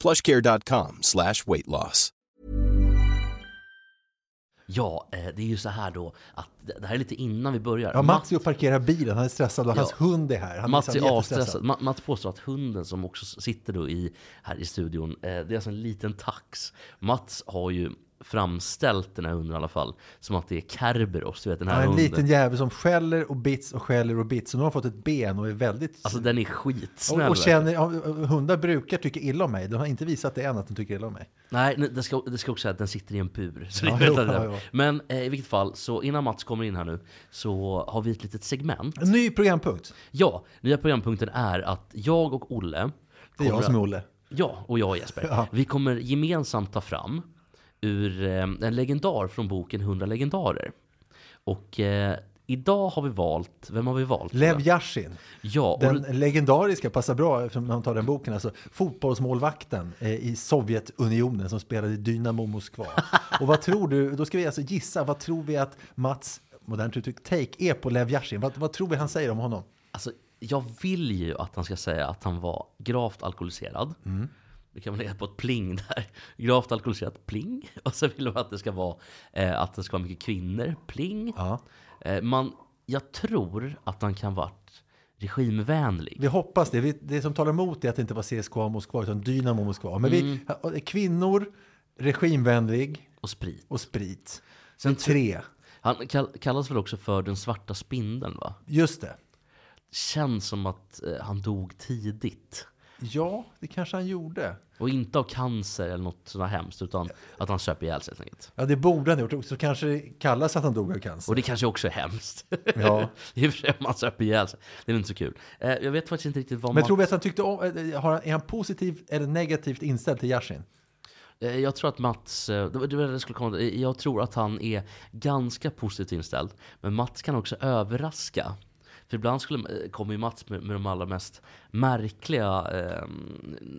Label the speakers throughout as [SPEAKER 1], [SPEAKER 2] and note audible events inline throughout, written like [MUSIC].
[SPEAKER 1] plushcare.com slash weight loss.
[SPEAKER 2] Ja, eh, det är ju så här då att det här är lite innan vi börjar.
[SPEAKER 3] Ja, Mats är och parkerar bilen, han är stressad och
[SPEAKER 2] Ja.
[SPEAKER 3] hans hund är här. Han
[SPEAKER 2] Mats
[SPEAKER 3] liksom
[SPEAKER 2] är avstressad. Ma- Mats påstår att hunden som också sitter då i, här i studion, eh, det är alltså en liten tax. Mats har ju framställt den här hunden i alla fall som att det är Kerberos, du vet den här
[SPEAKER 3] Ja, en
[SPEAKER 2] hunden.
[SPEAKER 3] liten jävel som skäller och bits och skäller och bits. Och nu har fått ett ben och är väldigt...
[SPEAKER 2] Alltså den är
[SPEAKER 3] och,
[SPEAKER 2] skitsnäll.
[SPEAKER 3] och
[SPEAKER 2] verkligen.
[SPEAKER 3] känner, ja, hundar brukar tycka illa om mig. De har inte visat det än att de tycker illa om mig.
[SPEAKER 2] Nej, det ska, det ska också säga att den sitter i en bur. Så
[SPEAKER 3] Ja, jo, ja.
[SPEAKER 2] Men eh, i vilket fall, så innan Mats kommer in här nu så har vi ett litet segment.
[SPEAKER 3] En ny programpunkt.
[SPEAKER 2] Ja, nya programpunkten är att jag och Olle
[SPEAKER 3] Det är jag som är Olle.
[SPEAKER 2] Ja, och jag och Jesper. Vi kommer gemensamt ta fram ur eh, en legendar från boken 100 legendarer. Och eh, idag har vi valt, vem har vi valt?
[SPEAKER 3] Lev Yashin.
[SPEAKER 2] Ja, och
[SPEAKER 3] Den legendariska, passar bra eftersom man tar den boken, alltså fotbollsmålvakten eh, i Sovjetunionen som spelade i Dynamo Moskva. [LAUGHS] Och vad tror du, då ska vi alltså gissa, vad tror vi att Mats, modernt uttryck, take är på Lev Yashin? Vad, vad tror vi han säger om honom?
[SPEAKER 2] alltså, jag vill ju att han ska säga att han var gravt alkoholiserad.
[SPEAKER 3] Mm.
[SPEAKER 2] Det kan man lägga på ett pling där. [LAUGHS] Gravt alkoholiserad, pling. [LAUGHS] Och så vill man att det ska vara, eh, att det ska vara mycket kvinnor, pling.
[SPEAKER 3] Ja.
[SPEAKER 2] Eh, man, jag tror att han kan varit regimvänlig.
[SPEAKER 3] Vi hoppas det. Vi, det som talar emot är att det inte var CSKA Moskva utan Dynamo Moskva. Men vi, ja, kvinnor, regimvänlig
[SPEAKER 2] Och sprit.
[SPEAKER 3] och sprit.
[SPEAKER 2] Sen
[SPEAKER 3] Tre.
[SPEAKER 2] Han kall, kallas väl också för den svarta spindeln va?
[SPEAKER 3] Just det.
[SPEAKER 2] Känns som att eh, han dog tidigt.
[SPEAKER 3] Ja, det kanske han gjorde.
[SPEAKER 2] Och inte av cancer eller något sådant hemskt, utan att han söp ihjäl sig helt enkelt.
[SPEAKER 3] Ja, det borde han ha gjort. Så kanske det kallas att han dog av cancer.
[SPEAKER 2] Och det kanske också är hemskt. [LAUGHS]
[SPEAKER 3] Ja. [LAUGHS]
[SPEAKER 2] I och för sig om man söp ihjäl sig. Det är inte så kul. Eh, jag vet faktiskt inte riktigt vad
[SPEAKER 3] Men
[SPEAKER 2] man...
[SPEAKER 3] tror vi att han tyckte om, eh, han- är han positiv eller negativt inställd till Yashin?
[SPEAKER 2] Eh, Jag tror att Mats, eh, det var det var det jag skulle komma till. Eh, Jag tror att han är ganska positivt inställd. Men Mats kan också överraska. För ibland skulle, kommer ju Mats med, med de allra mest märkliga, eh,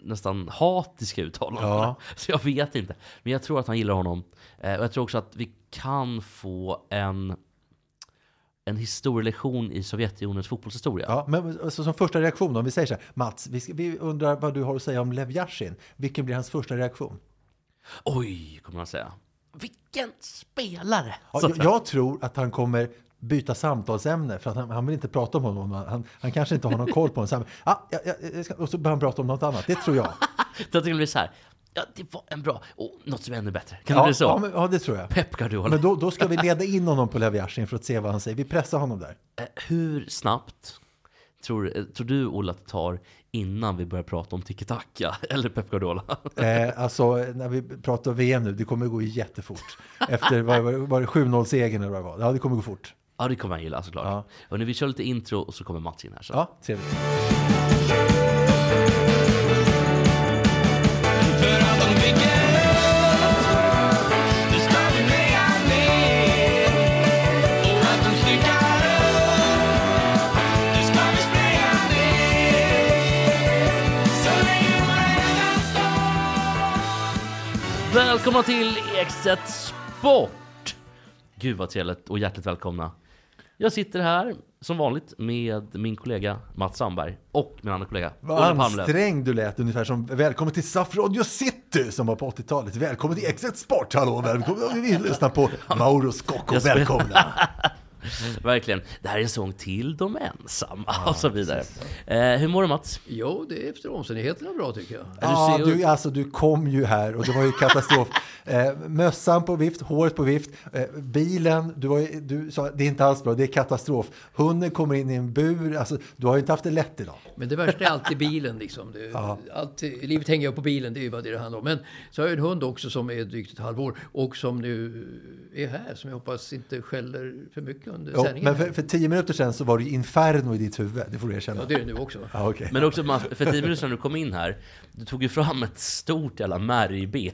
[SPEAKER 2] nästan hatiska uttalandena.
[SPEAKER 3] Ja. [LAUGHS]
[SPEAKER 2] Så jag vet inte. Men jag tror att han gillar honom. Eh, och jag tror också att vi kan få en, en historielektion i Sovjetunionens fotbollshistoria.
[SPEAKER 3] Ja, men alltså, som första reaktion, om vi säger så här, Mats, vi, ska, vi undrar vad du har att säga om Lev Yashin. Vilken blir hans första reaktion?
[SPEAKER 2] Oj, kommer han säga. Vilken spelare!
[SPEAKER 3] Ja, jag, jag tror att han kommer byta samtalsämne för att han, han vill inte prata om honom. Han, han kanske inte har någon koll på honom. Så ah, ja, ja, jag ska, och så börjar han prata om något annat. Det tror jag. [LAUGHS]
[SPEAKER 2] Jag tycker det blir så här. Ja, det var en bra... Och något som är ännu bättre. Kan det
[SPEAKER 3] Ja,
[SPEAKER 2] bli så?
[SPEAKER 3] ja, men, ja, det tror jag.
[SPEAKER 2] Pep Guardiola.
[SPEAKER 3] Men då, då ska vi [LAUGHS] leda in honom på Lev för att se vad han säger. Vi pressar honom där.
[SPEAKER 2] Eh, Hur snabbt tror, eh, tror du, Ola, att det tar innan vi börjar prata om tiki-taka [LAUGHS] eller Pep Guardiola?
[SPEAKER 3] Eh, alltså, när vi pratar VM nu, det kommer gå jättefort. Efter, var, var, var det 7-0-segern eller vad det var? Ja, det kommer gå fort.
[SPEAKER 2] Ja, det kommer han gilla såklart.
[SPEAKER 3] Ja.
[SPEAKER 2] Och när vi kör lite intro och så kommer Mats in här. Så.
[SPEAKER 3] Ja, trevligt.
[SPEAKER 4] Nu Nu
[SPEAKER 2] Välkomna till Ekstedt Sport! Gud vad trevligt och hjärtligt välkomna. Jag sitter här som vanligt med min kollega Mats Sandberg och min andra kollega
[SPEAKER 3] Vad
[SPEAKER 2] Palmlöf.
[SPEAKER 3] ansträngd du lät, ungefär som Välkommen till SAF Radio City som var på 80-talet. Välkommen till Exet Sport, hallå, välkommen. Vi lyssnar på Mauro Scocco, välkomna. [LAUGHS] [LAUGHS]
[SPEAKER 2] Verkligen. Det här är en sång till de ensamma och så vidare. Eh, hur mår du Mats?
[SPEAKER 5] Jo, det är efter omständigheterna bra tycker jag.
[SPEAKER 3] Ja,
[SPEAKER 2] ju-
[SPEAKER 3] du, alltså, du kom ju här och det var ju katastrof. [LAUGHS] Eh, mössan på vift, håret på vift, eh, bilen, du, var, du sa det är inte alls bra, det är katastrof. Hunden kommer in i en bur, alltså, du har ju inte haft det lätt idag.
[SPEAKER 5] Men det värsta är alltid bilen liksom. Det, allt, livet hänger ju på bilen, det är ju det det handlar om. Men så har jag en hund också som är drygt ett halvår och som nu är här, som jag hoppas inte skäller för mycket under
[SPEAKER 3] Jo,
[SPEAKER 5] sändningen.
[SPEAKER 3] men för, för tio minuter sedan så var det ju inferno i ditt huvud, det får du erkänna.
[SPEAKER 5] Ja, det är det nu också.
[SPEAKER 3] Ja, okej.
[SPEAKER 2] Men också Mats, för tio minuter sedan du kom in här, du tog ju fram ett stort jävla märgben.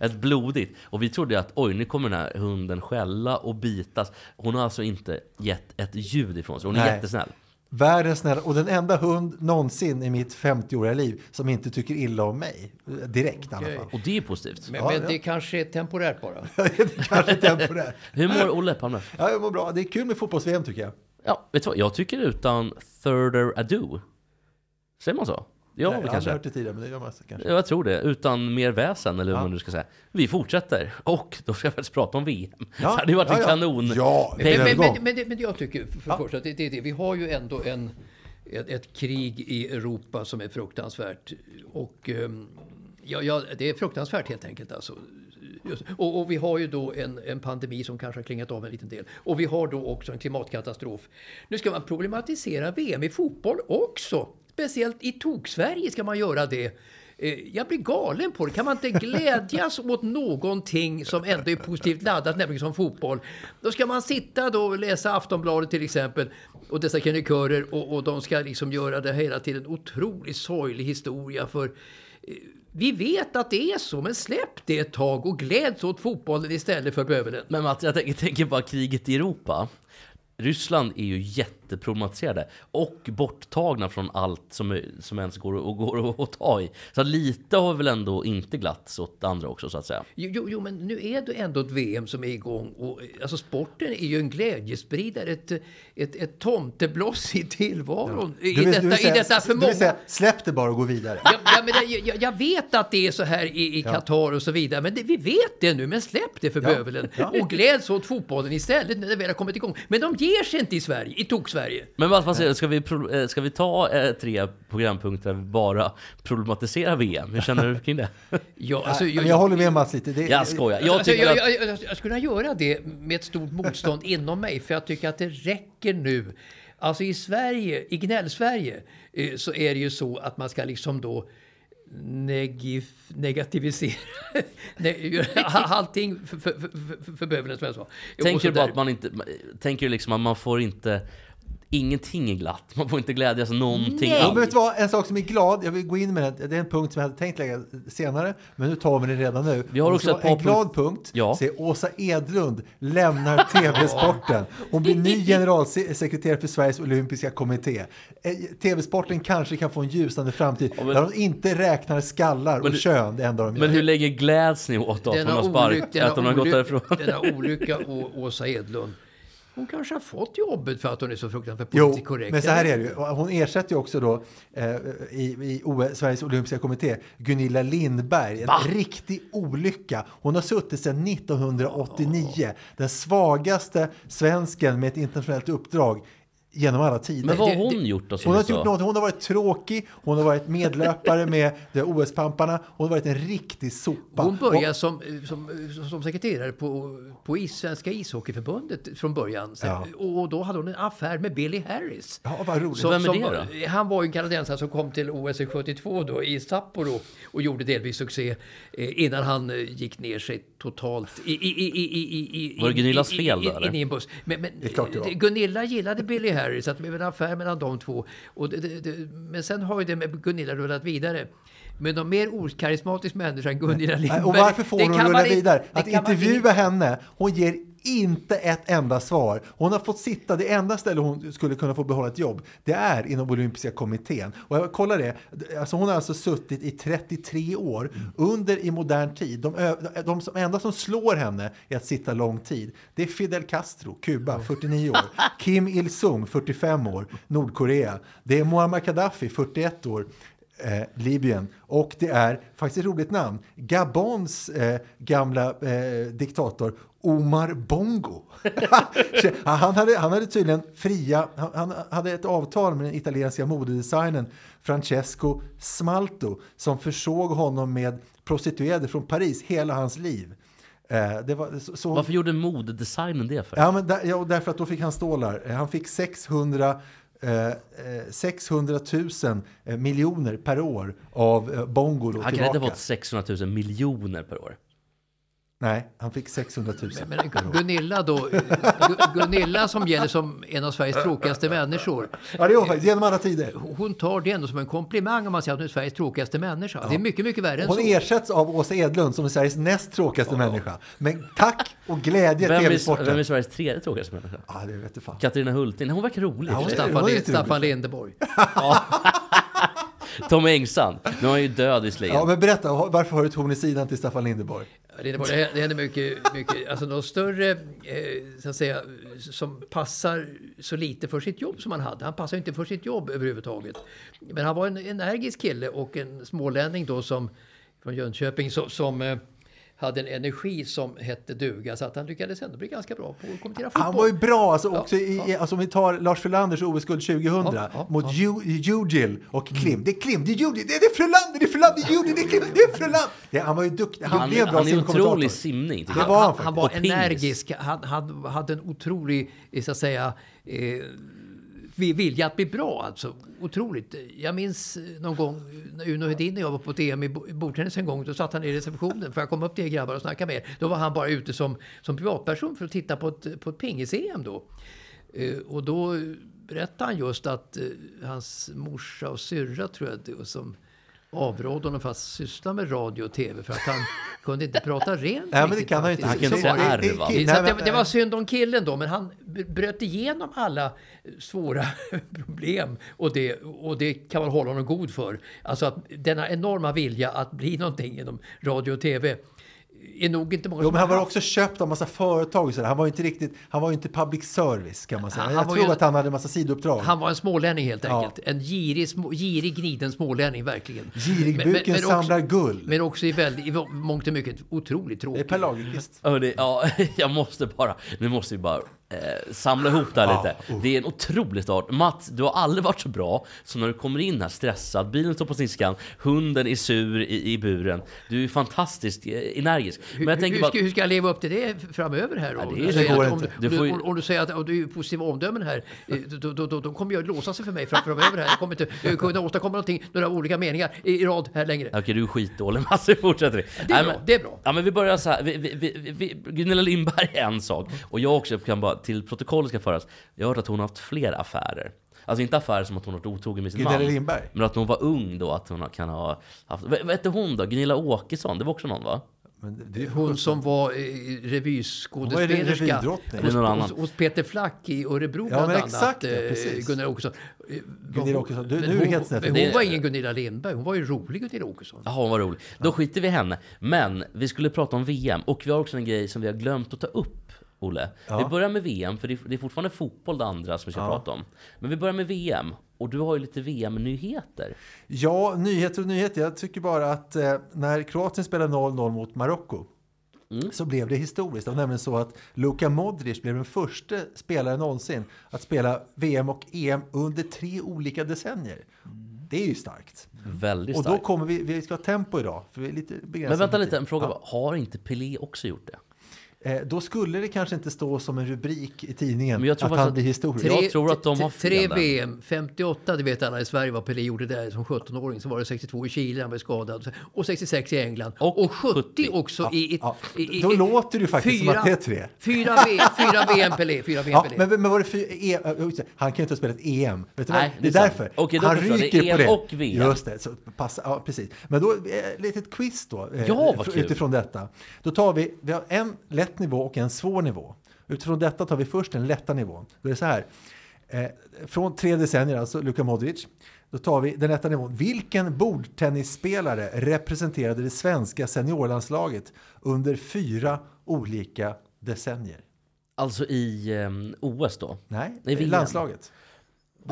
[SPEAKER 2] Ett blodigt. Och vi trodde att oj, nu kommer den här hunden skälla och bitas. Hon har alltså inte gett ett ljud ifrån sig. Hon är
[SPEAKER 3] Nej.
[SPEAKER 2] jättesnäll.
[SPEAKER 3] Världens snälla, och den enda hund någonsin i mitt 50-åriga liv som inte tycker illa om mig. Direkt i alla fall.
[SPEAKER 2] Och det är positivt.
[SPEAKER 5] Men,
[SPEAKER 3] Ja,
[SPEAKER 5] men
[SPEAKER 3] ja.
[SPEAKER 5] det kanske är temporärt bara. [LAUGHS]
[SPEAKER 3] det är kanske temporärt. [LAUGHS]
[SPEAKER 2] Hur mår Olle Palme?
[SPEAKER 3] Ja, jag mår bra. Det är kul med fotbolls-VM tycker jag.
[SPEAKER 2] Ja, vet du vad? Jag tycker utan further ado. Säger man så? Ja,
[SPEAKER 3] Nej, jag har
[SPEAKER 2] kanske.
[SPEAKER 3] aldrig hört det tidigare, men det gör man kanske.
[SPEAKER 2] Ja, Jag tror det. Utan mer väsen, eller vad
[SPEAKER 3] Ja.
[SPEAKER 2] man nu ska säga. Vi fortsätter. Och då ska jag faktiskt prata om VM.
[SPEAKER 3] Ja, [LAUGHS]
[SPEAKER 2] det hade ju varit
[SPEAKER 3] ja,
[SPEAKER 2] en
[SPEAKER 3] ja.
[SPEAKER 2] kanon.
[SPEAKER 3] Ja,
[SPEAKER 5] Men, men, men, men, det, men jag tycker, för,
[SPEAKER 3] Ja.
[SPEAKER 5] första, det, det, det, vi har ju ändå en, ett, ett krig i Europa som är fruktansvärt. Och ehm, ja, ja, det är fruktansvärt helt enkelt. Alltså. Just, och, och vi har ju då en, en pandemi som kanske har klingat av en liten del. Och vi har då också en klimatkatastrof. Nu ska man problematisera VM i fotboll också. Speciellt i Tok-Sverige ska man göra det. Eh, Jag blir galen på det. Kan man inte glädjas [LAUGHS] åt någonting som ändå är positivt laddat, nämligen som fotboll? Då ska man sitta då och läsa Aftonbladet till exempel och dessa krönikörer och, och de ska liksom göra det hela till en otroligt sorglig historia för eh, vi vet att det är så, men släpp det ett tag och gläds åt fotbollen istället för bövelen.
[SPEAKER 2] Men Mats, jag tänker, tänker bara kriget i Europa. Ryssland är ju jätteproblematiserade och borttagna från allt som, som ens går, och går att ta i. Så lite har väl ändå inte glatts åt andra också så att säga.
[SPEAKER 5] Jo, jo, jo, men nu är det ändå ett VM som är igång. Och, alltså, sporten är ju en glädjespridare, ett, ett, ett tomtebloss i tillvaron. I,
[SPEAKER 3] Du vill-
[SPEAKER 5] detta,
[SPEAKER 3] du säga-
[SPEAKER 5] I detta för
[SPEAKER 3] du vill
[SPEAKER 5] många...
[SPEAKER 3] säga, släpp det bara och gå vidare.
[SPEAKER 5] Ja, ja, men jag, jag, jag vet att det är så här i, Qatar och så vidare, men det, vi vet det nu. Men släpp det för bövelen
[SPEAKER 3] Ja.
[SPEAKER 5] och gläds åt fotbollen istället när det väl har kommit igång. Men de ger sig inte i Sverige, i Tok-Sverige.
[SPEAKER 2] Men vad, säger ska vi, eh, ska vi ta eh, tre programpunkter där vi bara problematiserar VM? Hur känner du kring det? [LAUGHS]
[SPEAKER 5] Ja, alltså,
[SPEAKER 3] Men jag håller med Mats lite. Det,
[SPEAKER 2] Jag skojar. Jag
[SPEAKER 5] alltså,
[SPEAKER 2] tycker
[SPEAKER 5] jag,
[SPEAKER 2] att...
[SPEAKER 5] jag, jag, jag skulle kunna göra det med ett stort motstånd [LAUGHS] inom mig, för jag tycker att det räcker nu. Alltså i Sverige, i gnäll-Sverige, eh, så är det ju så att man ska liksom då negif, negativisera [LAUGHS] ne, allting för, för, för, för, för bövelen som jag sa. Och
[SPEAKER 2] Tänker du bara att man inte... Tänker liksom att man får inte... Ingenting är glatt. Man får inte glädjas någonting
[SPEAKER 5] Nej.
[SPEAKER 3] Ja,
[SPEAKER 2] alls.
[SPEAKER 3] men vet du vad, en sak som är glad, jag vill gå in med den, det är en punkt som jag hade tänkt lägga senare, men nu tar vi den redan nu.
[SPEAKER 2] Vi har också ett par
[SPEAKER 3] En glad punkt,
[SPEAKER 2] Ja.
[SPEAKER 3] är Åsa Edlund lämnar tv-sporten. Hon blir ny generalsekreterare för Sveriges olympiska kommitté. Eh, TV-sporten kanske kan få en ljusande framtid,
[SPEAKER 2] men-
[SPEAKER 3] där hon inte räknar skallar och
[SPEAKER 2] du-
[SPEAKER 3] kön, det enda de gör.
[SPEAKER 2] Men hur länge gläds ni åt att hon har spark, att hon har gått därifrån?
[SPEAKER 5] denna olycka Å- Åsa Edlund. Hon kanske har fått jobbet för att hon är så fruktansvärt politiskt korrekt.
[SPEAKER 3] men så här är det ju. Hon ersätter ju också då eh, i, i Sveriges olympiska kommitté Gunilla Lindberg. En
[SPEAKER 2] Va?
[SPEAKER 3] riktig olycka. Hon har suttit sedan 1989. Den svagaste svensken med ett internationellt uppdrag genom alla tider.
[SPEAKER 2] Men vad har hon gjort då? som
[SPEAKER 3] Hon har gjort något. Hon har varit tråkig, hon har varit medlöpare med OS-pamparna, hon har varit en riktig sopa.
[SPEAKER 5] Hon började
[SPEAKER 3] Och-
[SPEAKER 5] som, som, som sekreterare på, på is, Svenska ishockeyförbundet från början.
[SPEAKER 3] Ja.
[SPEAKER 5] Och då hade hon en affär med Billy Harris.
[SPEAKER 3] Ja, vad roligt.
[SPEAKER 2] Vem är det
[SPEAKER 5] Han var ju en kanadensare som kom till OS 72 då i Sapporo och gjorde delvis succé eh, innan han eh, gick ner sig totalt i, i, i, i, i, i,
[SPEAKER 2] Var det Gunillas
[SPEAKER 5] i- i-
[SPEAKER 2] fel då?
[SPEAKER 5] In i en buss. Men, men
[SPEAKER 3] Det är klart det var.
[SPEAKER 5] Gunilla gillade Billy Harris, att det blev en affär mellan de två. Och det, det, det, men sen har ju det med Gunilla rullat vidare. Men de mer okarismatisk människa än Gunilla Lindberg.
[SPEAKER 3] Och varför får hon rulla vidare? Att intervjua henne, hon ger inte ett enda svar. Hon har fått sitta, det enda ställe hon skulle kunna få behålla ett jobb, det är inom olympiska kommittén. Och jag kollar det, alltså hon har alltså suttit i 33 år, under i modern tid. De, de som, enda som slår henne i att sitta lång tid, det är Fidel Castro, Kuba, 49 år. Kim Il-Sung, 45 år, Nordkorea. Det är Muammar Gaddafi, 41 år eh, Libyen. Och det är faktiskt ett roligt namn. Gabons eh, gamla eh, diktator Omar Bongo. [LAUGHS] han, hade, han hade tydligen fria, han, hade ett avtal med den italienska modedesignern Francesco Smalto som försåg honom med prostituerade från Paris hela hans liv. Eh, var, så,
[SPEAKER 2] Varför gjorde modedesignen det för?
[SPEAKER 3] Ja, men där, ja, därför att då fick han stålar. Eh, Han fick 600, eh, eh, 600 000 eh, miljoner per år av Bongo
[SPEAKER 2] Han kan inte ha fått 600 000 miljoner per år.
[SPEAKER 3] Nej, han fick 600 000.
[SPEAKER 5] Men Gu- Gunilla då, Gu- Gunilla som gäller som en av Sveriges tråkigaste människor.
[SPEAKER 3] Ja, det var faktiskt genom alla tider.
[SPEAKER 5] Hon tar det ändå som en komplimang om man säger att hon är Sveriges tråkigaste människa. Det är mycket, mycket värre än
[SPEAKER 3] Hon
[SPEAKER 5] så.
[SPEAKER 3] ersätts av Åsa Edlund som är Sveriges näst tråkigaste människa. Men tack och glädje
[SPEAKER 2] Vem är,
[SPEAKER 3] TV-sporten.
[SPEAKER 2] vem är Sveriges tredje tråkigaste människa?
[SPEAKER 3] Ja, det vet du fan.
[SPEAKER 2] Katarina Hultin. Hon verkar rolig.
[SPEAKER 3] Ja,
[SPEAKER 2] i
[SPEAKER 3] det
[SPEAKER 5] Staffan,
[SPEAKER 3] lite
[SPEAKER 5] Staffan. Lindeborg. [LAUGHS]
[SPEAKER 2] Tom Engsand. Nu är han ju död visserligen.
[SPEAKER 3] Ja, men berätta, varför har du horn i sidan till Staffan Lindeborg?
[SPEAKER 5] Lindeborg, det det händer mycket, mycket. Alltså de större, eh, så att säga, som passar så lite för sitt jobb som han hade. Han passar inte för sitt jobb överhuvudtaget. Men han var en energisk kille och en smålänning då som, från Jönköping, som, som eh, hade en energi som hette duga. Så att han lyckades ändå bli ganska bra på att kommentera fotboll.
[SPEAKER 3] Han var ju bra, alltså,
[SPEAKER 5] Ja,
[SPEAKER 3] också i, i- alltså om vi tar Lars Frölanders OS-guld 2000
[SPEAKER 5] Ja, ja,
[SPEAKER 3] mot
[SPEAKER 5] ja. Mm.
[SPEAKER 3] Ju- Jugil och Klim. Det är Klim, det är Jugil, det är, Frölander, det är Frölander, det är det är Klim, det är Frölander. Han var ju duktig, han,
[SPEAKER 2] Han,
[SPEAKER 3] blev bra
[SPEAKER 2] han är
[SPEAKER 3] simkommentator.
[SPEAKER 2] otrolig simning.
[SPEAKER 3] Det var han
[SPEAKER 5] han, han var energisk. Han, han hade en otrolig, eh, så att säga, eh, vi- vilja att bli bra. Alltså. Otroligt. Jag minns eh, någon gång när Uno Hedin och jag var på ett EM i bordtennis en gång. Då satt han i receptionen för jag komma upp till er grabbar och snacka med er. Då var han bara ute som, som privatperson för att titta på ett, på ett pingis-EM då. Eh, och då berättade han just att hans morsa och syrra tror jag det, som avrådde honom från att syssla med radio och tv för att han [LAUGHS] kunde inte prata rent.
[SPEAKER 3] Nej, men det kan han inte.
[SPEAKER 2] Han kan inte
[SPEAKER 5] var det. Det, det var synd om killen då, men han bröt igenom alla svåra [LAUGHS] problem. Och det, och det kan man hålla honom god för. Alltså att denna enorma vilja att bli någonting inom radio och tv är nog inte många
[SPEAKER 3] Jo, men han var
[SPEAKER 5] har
[SPEAKER 3] också köpt av massa företag och sådär. Han var ju inte riktigt, han var inte public service kan man säga.
[SPEAKER 5] Han
[SPEAKER 3] Jag tror
[SPEAKER 5] ju-
[SPEAKER 3] att han hade en massa sidouppdrag.
[SPEAKER 5] Han var en smålänning helt
[SPEAKER 3] Ja.
[SPEAKER 5] enkelt. En girig, små, girig gniden smålänning, verkligen.
[SPEAKER 3] Girigbuken
[SPEAKER 5] också-
[SPEAKER 3] samlar guld.
[SPEAKER 5] Men också i, väldigt, i mångt och mycket otroligt
[SPEAKER 3] Det är
[SPEAKER 5] tråkig.
[SPEAKER 3] Per Lagerkvist.
[SPEAKER 2] Hörni, ja, [LAUGHS] jag måste bara, nu måste vi bara eh, samla ihop det här
[SPEAKER 3] Ja,
[SPEAKER 2] lite.
[SPEAKER 3] oh.
[SPEAKER 2] Det är en otrolig start. Mats, du har aldrig varit så bra som när du kommer in här stressad, bilen står på sniskan, hunden är sur i, i buren. Du är fantastiskt eh, energisk. Men jag
[SPEAKER 5] hur,
[SPEAKER 2] tänker
[SPEAKER 5] hur,
[SPEAKER 2] bara,
[SPEAKER 5] ska, hur ska jag leva upp till det framöver här då?
[SPEAKER 2] Ja, det är-
[SPEAKER 5] säger
[SPEAKER 3] det
[SPEAKER 5] om, du,
[SPEAKER 2] Du får ju-
[SPEAKER 5] om, om du säger att om du är positiva omdömen här, eh, då, då, då, då kommer jag låsa sig för mig fram- framöver här. Jag kommer inte kunna åstadkomma någonting, några olika meningar i, rad här längre.
[SPEAKER 2] Okej, du är skitdålig [LAUGHS] Mats, vi fortsätter.
[SPEAKER 5] Det är
[SPEAKER 2] Nej,
[SPEAKER 5] bra,
[SPEAKER 2] men-
[SPEAKER 5] det är bra.
[SPEAKER 2] Ja, men vi börjar så här. Vi, vi, vi, Gunilla Lindberg är en sak. Och jag också kan bara, till protokollet ska föras. Jag har hört att hon har haft fler affärer. Alltså inte affärer som att hon har varit otrogen med sin
[SPEAKER 3] Gunilla
[SPEAKER 2] man.
[SPEAKER 3] Lindberg?
[SPEAKER 2] Men att hon var ung då, att hon kan ha haft... Vad hette hon då? Gunilla Åkesson? Det var också någon va?
[SPEAKER 3] Men det
[SPEAKER 5] Hon som var eh, revyskådespelerska.
[SPEAKER 2] Eller någon
[SPEAKER 5] hos, hos, hos Peter Flack i Örebro
[SPEAKER 3] Ja,
[SPEAKER 5] bland annat.
[SPEAKER 3] exakt, ja,
[SPEAKER 5] eh,
[SPEAKER 3] precis.
[SPEAKER 5] Gunilla Åkesson. Eh,
[SPEAKER 3] Gunilla Åkesson. Du- nu är det
[SPEAKER 5] hon,
[SPEAKER 3] helt snett.
[SPEAKER 5] hon var ingen Gunilla Lindberg, hon var ju rolig Gunilla Åkesson.
[SPEAKER 2] Jaha, hon var rolig. Då skiter vi i henne. Men vi skulle prata om VM. Och vi har också en grej som vi har glömt att ta upp, Olle.
[SPEAKER 3] Ja.
[SPEAKER 2] Vi börjar med VM, för det är, fortfarande fotboll det andra som vi ska
[SPEAKER 3] Ja.
[SPEAKER 2] prata om. Men vi börjar med VM. Och du har ju lite VM-nyheter.
[SPEAKER 3] Ja, nyheter och nyheter. Jag tycker bara att eh, när Kroatien spelade 0-0 mot Marocko
[SPEAKER 2] Mm.
[SPEAKER 3] så blev det historiskt. Det var nämligen så att Luka Modric blev den första spelaren någonsin att spela VM och EM under tre olika decennier. Det är ju starkt.
[SPEAKER 2] Väldigt
[SPEAKER 3] Och då
[SPEAKER 2] starkt.
[SPEAKER 3] kommer vi, vi ska ha tempo idag, för vi är lite begränsade.
[SPEAKER 2] Men vänta lite, en fråga
[SPEAKER 3] Ja.
[SPEAKER 2] Har inte Pelé också gjort det?
[SPEAKER 3] Eh, då skulle det kanske inte stå som en rubrik i tidningen
[SPEAKER 2] Men jag tror
[SPEAKER 3] att han blir historisk.
[SPEAKER 2] tre- Jag tror att de har
[SPEAKER 5] Tre
[SPEAKER 2] fel.
[SPEAKER 5] VM, 58, det vet alla i Sverige vad Pelé gjorde där som 17-åring. Så var det 62 i Chile, han blev skadad. Och 66 i England.
[SPEAKER 2] Och
[SPEAKER 5] Och, 70,
[SPEAKER 2] 70.
[SPEAKER 5] också i, i,
[SPEAKER 3] Ja,
[SPEAKER 5] i, i...
[SPEAKER 3] då låter det faktiskt som att det är tre.
[SPEAKER 5] Fyra, v, fyra VM Pelé, fyra VM
[SPEAKER 3] Ja,
[SPEAKER 5] Pelé.
[SPEAKER 3] men, men var det för, e, han kan ju inte ha spelat EM. Vet du
[SPEAKER 2] Nej, det är
[SPEAKER 3] därför.
[SPEAKER 2] Okej, då
[SPEAKER 3] han
[SPEAKER 2] jag. Det
[SPEAKER 3] ryker på
[SPEAKER 2] EM
[SPEAKER 3] det.
[SPEAKER 2] och VM.
[SPEAKER 3] Just det, så passa, ja, precis. Men då, eh, ett litet quiz då. eh,
[SPEAKER 2] Ja, vad kul.
[SPEAKER 3] Utifrån detta. Då tar vi, vi har en lätt nivå och en svår nivå. Utifrån detta tar vi först den lätta nivån. Då är det så här. Eh, från tre decennier, alltså Luka Modric. Då tar vi den lätta nivån. Vilken bordtennisspelare representerade det svenska seniorlandslaget under fyra olika decennier?
[SPEAKER 2] Alltså i ehm, OS då?
[SPEAKER 3] Nej,
[SPEAKER 2] VM.
[SPEAKER 3] landslaget.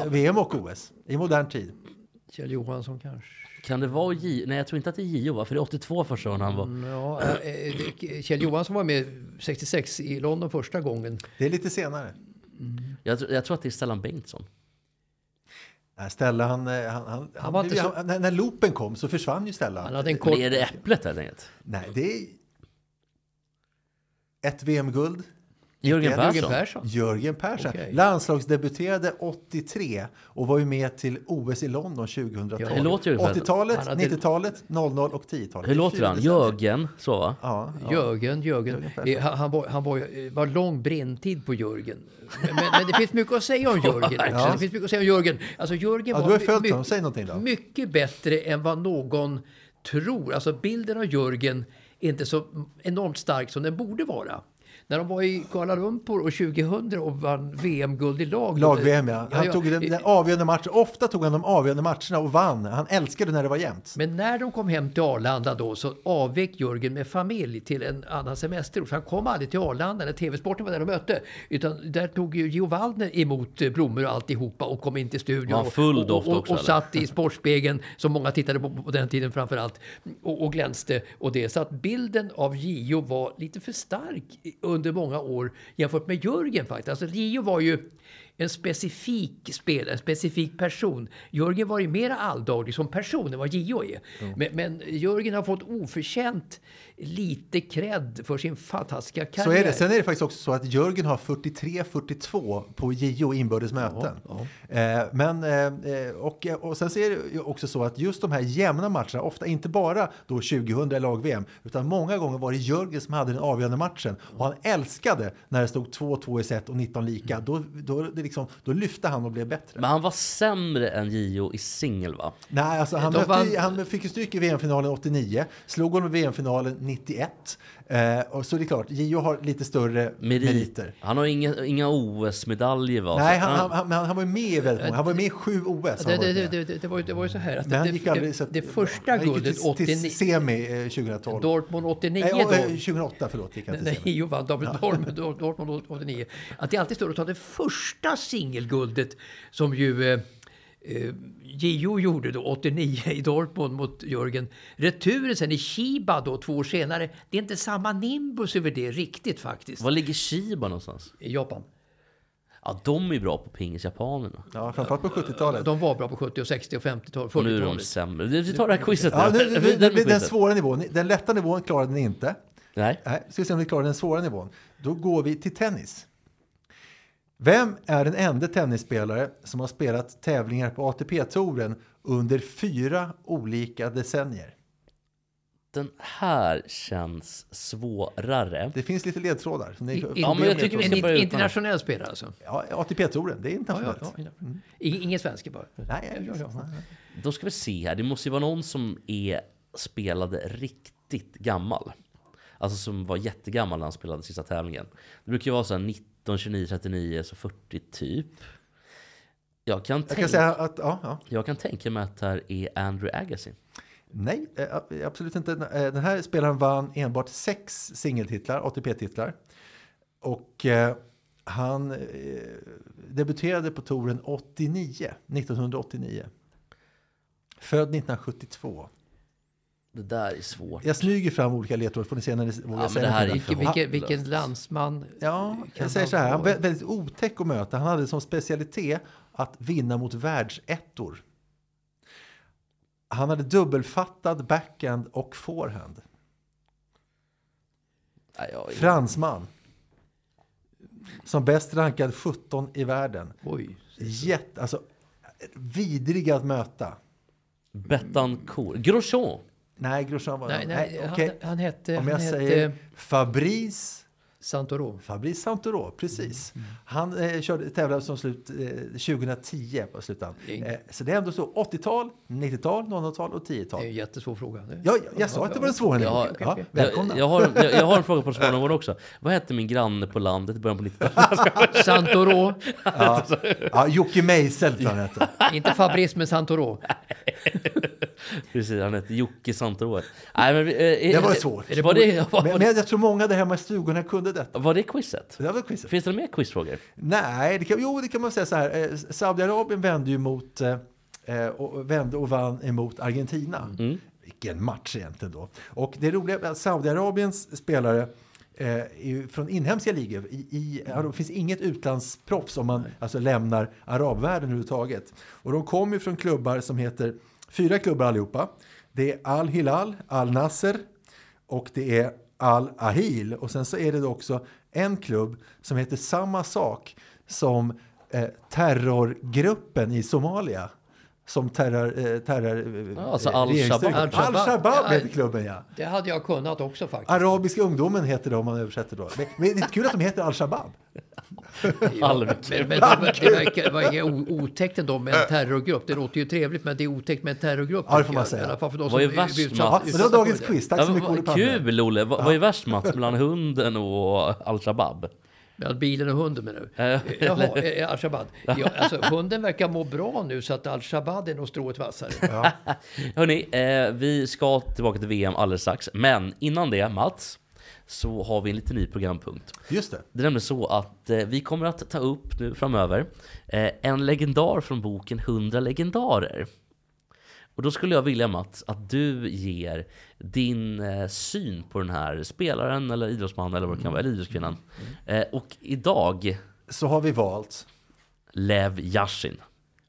[SPEAKER 3] VM och OS i modern tid.
[SPEAKER 5] Kjell Johansson kanske.
[SPEAKER 2] Kan det vara J? Nej, jag tror inte att det är JO? För det är 82 första gången han var...
[SPEAKER 5] Mm, Ja, det- Kjell Johansson var med 66 i London första gången.
[SPEAKER 3] Det är lite senare.
[SPEAKER 2] Jag, tror- jag tror att det är Stellan Bengtsson.
[SPEAKER 3] Nej, Stella, han, eh, han, han, han,
[SPEAKER 5] var inte så-
[SPEAKER 3] han, när, när loopen kom så försvann ju Stella.
[SPEAKER 5] Han hade en
[SPEAKER 2] Men
[SPEAKER 5] kort...
[SPEAKER 2] är det Äpplet helt enkelt?
[SPEAKER 3] Nej, det är ett VM-guld.
[SPEAKER 2] Jörgen
[SPEAKER 3] 91.
[SPEAKER 2] Persson.
[SPEAKER 5] Jörgen Persson.
[SPEAKER 3] Jörgen Persson.
[SPEAKER 5] Okej.
[SPEAKER 3] Landslagsdebuterade 83 och var ju med till OS i London 2012.
[SPEAKER 5] Ja.
[SPEAKER 2] Hur låter Jörgen Persson?
[SPEAKER 3] 80-talet,
[SPEAKER 5] Han hade-
[SPEAKER 3] 90-talet, 00 och 10-talet.
[SPEAKER 2] Hur låter han? Jörgen, så va?
[SPEAKER 3] Ja, ja.
[SPEAKER 5] Jörgen, Jörgen.
[SPEAKER 3] Persson.
[SPEAKER 5] Eh, Han, han, var, han var, eh, var lång brinntid på Jörgen. Men, men, det finns mycket att säga om [LAUGHS] Jörgen.
[SPEAKER 3] Ja.
[SPEAKER 5] Det finns mycket att säga om Jörgen. Alltså Jörgen
[SPEAKER 3] Ja,
[SPEAKER 5] var
[SPEAKER 3] du har
[SPEAKER 5] my-
[SPEAKER 3] följt
[SPEAKER 5] my-
[SPEAKER 3] honom. Säg någonting då.
[SPEAKER 5] mycket bättre än vad någon tror. Alltså bilden av Jörgen är inte så enormt stark som den borde vara. När de var i Kuala Lumpur och 2000 och vann VM-guld i lag.
[SPEAKER 3] Lag-VM ja. Han
[SPEAKER 5] ja.
[SPEAKER 3] tog den, den avgörande matchen. Ofta tog han de avgörande matcherna och vann. Han älskade när det var jämnt.
[SPEAKER 5] Men när de kom hem till Arlanda då så avvek Jörgen med familj till en annan semesterort. Han kom aldrig till Arlanda när TV-sporten var där de mötte. Utan där tog ju Gio Waldner emot eh, blommor och alltihopa och kom in till studion.
[SPEAKER 2] Var full
[SPEAKER 5] och,
[SPEAKER 2] doft
[SPEAKER 5] och, och,
[SPEAKER 2] också,
[SPEAKER 5] och satt i Sportspegeln som många tittade på på den tiden framför allt. Och, och glänste och det. Så att bilden av Gio var lite för stark i- under många år jämfört med Jörgen faktiskt. Alltså Gio var ju en specifik spelare, en specifik person. Jörgen var ju mer alldaglig som person än vad Gio är. Men, men Jörgen har fått oförtjänt lite cred för sin fantastiska karriär.
[SPEAKER 3] Så är det. Sen är det faktiskt också så att Jörgen har 43-42 på JO inbördes möten. Eh, men, eh, och, och sen så är det också så att just de här jämna matcherna, ofta inte bara då 2000 i lag-VM, utan många gånger var det Jörgen som hade den avgörande matchen. Och han älskade när det stod 2-2 i set och 19 lika. Då, då, det liksom, då lyfte han och blev bättre.
[SPEAKER 2] Men han var sämre än Gio i singel va?
[SPEAKER 3] Nej, alltså han, mötte,
[SPEAKER 5] vann-
[SPEAKER 3] han fick ju stryk i VM-finalen 89, slog honom i VM-finalen 91. Eh, och så det är klart, Gio har lite större
[SPEAKER 2] Merit.
[SPEAKER 3] meriter.
[SPEAKER 2] Han har inga, inga OS-medaljer va?
[SPEAKER 3] Nej,
[SPEAKER 2] Så-
[SPEAKER 3] han, han, han, han var ju med i väldigt många. Han var med i sju OS.
[SPEAKER 5] Det, det, det, det, var, ju- det var ju så här att det,
[SPEAKER 3] gick aldrig så att-
[SPEAKER 5] det första
[SPEAKER 3] ju
[SPEAKER 5] guldet
[SPEAKER 3] till,
[SPEAKER 5] 89,
[SPEAKER 3] till semi eh, 2012.
[SPEAKER 5] Dortmund 89
[SPEAKER 3] Nej, och, eh, 2008, förlåt. Gick han till
[SPEAKER 5] Nej,
[SPEAKER 3] semi.
[SPEAKER 5] Gio vann Dortmund, [LAUGHS] Dortmund 89. Att det alltid står att ta det första singelguldet som ju eh, eh, Gio gjorde då 89 i Dortmund mot Jörgen. Returen sen i Chiba då två år senare. Det är inte samma nimbus över det riktigt faktiskt.
[SPEAKER 2] Var ligger Shiba någonstans?
[SPEAKER 5] I Japan.
[SPEAKER 2] Ja, de är bra på pingis, japanerna.
[SPEAKER 3] Ja, framförallt på 70-talet.
[SPEAKER 5] De var bra på 70 och 60 och 50-tal,
[SPEAKER 2] Och nu är de
[SPEAKER 5] 40-talet.
[SPEAKER 2] sämre. Vi tar det här quizet
[SPEAKER 3] Ja,
[SPEAKER 2] nu.
[SPEAKER 3] nu, nu,
[SPEAKER 2] den
[SPEAKER 3] den
[SPEAKER 2] quizet.
[SPEAKER 3] svåra nivån. Den lätta nivån klarade ni inte.
[SPEAKER 2] Nej.
[SPEAKER 3] Nej, ska vi se om vi klarar den svåra nivån. Då går vi till tennis. Vem är den enda tennisspelare som har spelat tävlingar på ATP-touren under fyra olika decennier?
[SPEAKER 2] Den här känns svårare.
[SPEAKER 3] Det finns lite ledtrådar. Ni,
[SPEAKER 5] I-
[SPEAKER 2] Ja, men jag tycker vi
[SPEAKER 5] En
[SPEAKER 2] ska börja
[SPEAKER 5] internationell spelare alltså?
[SPEAKER 3] ja, ATP-touren, det är
[SPEAKER 5] Ja, ja,
[SPEAKER 3] internationellt.
[SPEAKER 5] ja. I- Ingen svensk bara?
[SPEAKER 3] Nej,
[SPEAKER 5] Ja, ja, ja.
[SPEAKER 2] Då ska vi se här. Det måste ju vara någon som är spelade riktigt gammal. Alltså som var jättegammal när han spelade sista tävlingen. Det brukar ju vara så här 19, 29, 39, så 40 typ. Jag kan,
[SPEAKER 3] Jag kan
[SPEAKER 2] tänk-
[SPEAKER 3] säga att, ja, ja.
[SPEAKER 2] jag kan tänka mig att det här är Andrew Agassi.
[SPEAKER 3] Nej, eh, absolut inte. Eh, Den här spelaren vann enbart sex singeltitlar, ATP-titlar. Och eh, han eh, debuterade på touren 89, 1989. Född 1972.
[SPEAKER 2] Det där är svårt.
[SPEAKER 3] Jag smyger fram olika ledtrådar, får ni se när ni vågar
[SPEAKER 2] men
[SPEAKER 3] säga
[SPEAKER 2] det här är
[SPEAKER 5] Vilken, vilken, landsman?
[SPEAKER 3] Ja, jag säger så här, han var väldigt otäck att möta. Han hade som specialitet att vinna mot världsettor. Han hade dubbelfattad backhand och forehand.
[SPEAKER 2] Nej, jag,
[SPEAKER 3] Fransman. Som bäst rankad 17 i världen.
[SPEAKER 5] Oj.
[SPEAKER 3] Jätte, alltså, vidriga att möta.
[SPEAKER 2] Betancourt. Grosjean.
[SPEAKER 3] Nej, Grosjean var...
[SPEAKER 5] Nej, nej,
[SPEAKER 3] okej.
[SPEAKER 5] han, han hette,
[SPEAKER 3] Om jag
[SPEAKER 5] hette
[SPEAKER 3] säger Fabrice
[SPEAKER 5] Santoro.
[SPEAKER 3] Fabrice Santoro, precis.
[SPEAKER 5] Mm,
[SPEAKER 3] Han eh, körde, tävlade som slut eh, 2010 på slutan. Eh, så det är ändå så 80-tal, 90-tal, 00-tal och
[SPEAKER 5] Det är
[SPEAKER 3] 10-tal.
[SPEAKER 5] en jättesvår fråga.
[SPEAKER 3] Ja, jag, jag sa att det var en svår.
[SPEAKER 2] Ja,
[SPEAKER 3] Ja,
[SPEAKER 5] okej.
[SPEAKER 3] välkomna.
[SPEAKER 2] Jag, jag, har, jag, jag har en fråga på smånivån också. Vad hette min granne på landet i början på 90-talet? [LAUGHS]
[SPEAKER 5] Santoro.
[SPEAKER 3] Ja, ja, Jocke Mejsel tror jag han hette. [LAUGHS]
[SPEAKER 5] Inte Fabrice, men Santoro. [LAUGHS] [LAUGHS]
[SPEAKER 2] Precis, han hette Jocke Santoro. Nej, men, eh,
[SPEAKER 3] Det var svårt.
[SPEAKER 2] Var det, var,
[SPEAKER 3] Men, men jag tror många där hemma i stugorna kunde detta.
[SPEAKER 2] var det quizet?
[SPEAKER 3] Det var quizet.
[SPEAKER 2] Finns det mer quizfrågor?
[SPEAKER 3] Nej, det kan, jo det kan man säga så här. Eh, Saudiarabien vände ju mot eh, och, vände och vann emot Argentina.
[SPEAKER 2] Mm.
[SPEAKER 3] Vilken match egentligen då. Och det roliga är att Saudiarabiens spelare eh, är från inhemska ligor. I, i, det finns inget utlandsproffs om man alltså lämnar arabvärlden överhuvudtaget. Och de kommer ju från klubbar som heter, fyra klubbar allihopa. Det är Al-Hilal, Al-Nasser och det är Al-Ahil. Och sen så är det också en klubb som heter samma sak som eh, terrorgruppen i Somalia. Som terror... Eh, terror
[SPEAKER 2] Ja, alltså
[SPEAKER 3] eh,
[SPEAKER 2] Al-Shabaab.
[SPEAKER 3] regeringsstyrkan.
[SPEAKER 5] Al-Shabaab.
[SPEAKER 3] Al-Shabaab heter klubben, ja.
[SPEAKER 5] Det hade jag kunnat också faktiskt.
[SPEAKER 3] Arabiska ungdomen heter det om man översätter då. Men, men det är kul att de heter Al-Shabaab. [LAUGHS]
[SPEAKER 5] Men det, verkar otäckt ändå med en terrorgrupp. Det låter ju trevligt men det är otäckt med en terrorgrupp.
[SPEAKER 3] Ja, det får man säga.
[SPEAKER 5] I alla fall för de
[SPEAKER 2] Vad
[SPEAKER 5] som
[SPEAKER 2] är värst?
[SPEAKER 3] Ja, men det var dagens quiz. Tack så mycket, Olle
[SPEAKER 2] kul Olle! Vad, vad är värst Mats, mellan hunden och Al-Shabaab?
[SPEAKER 5] Ja, bilen och hunden menar du?
[SPEAKER 2] Eh,
[SPEAKER 5] Jaha, eh, Al-Shabaab. Ja, alltså, hunden verkar må bra nu så att Al-Shabaab är nog strået vassare. [LAUGHS]
[SPEAKER 2] Hörni, eh, vi ska tillbaka till VM alldeles strax. Men innan det, Mats, så har vi en liten ny programpunkt.
[SPEAKER 3] Just det.
[SPEAKER 2] Det är nämligen så att eh, vi kommer att ta upp nu framöver eh, en legendar från boken 100 legendarer. Och då skulle jag vilja Mats att du ger din eh, syn på den här spelaren eller idrottsmannen eller vad det kan vara, eller idrottskvinnan. Eh, och idag
[SPEAKER 3] Så har vi valt.
[SPEAKER 2] Lev Yashin.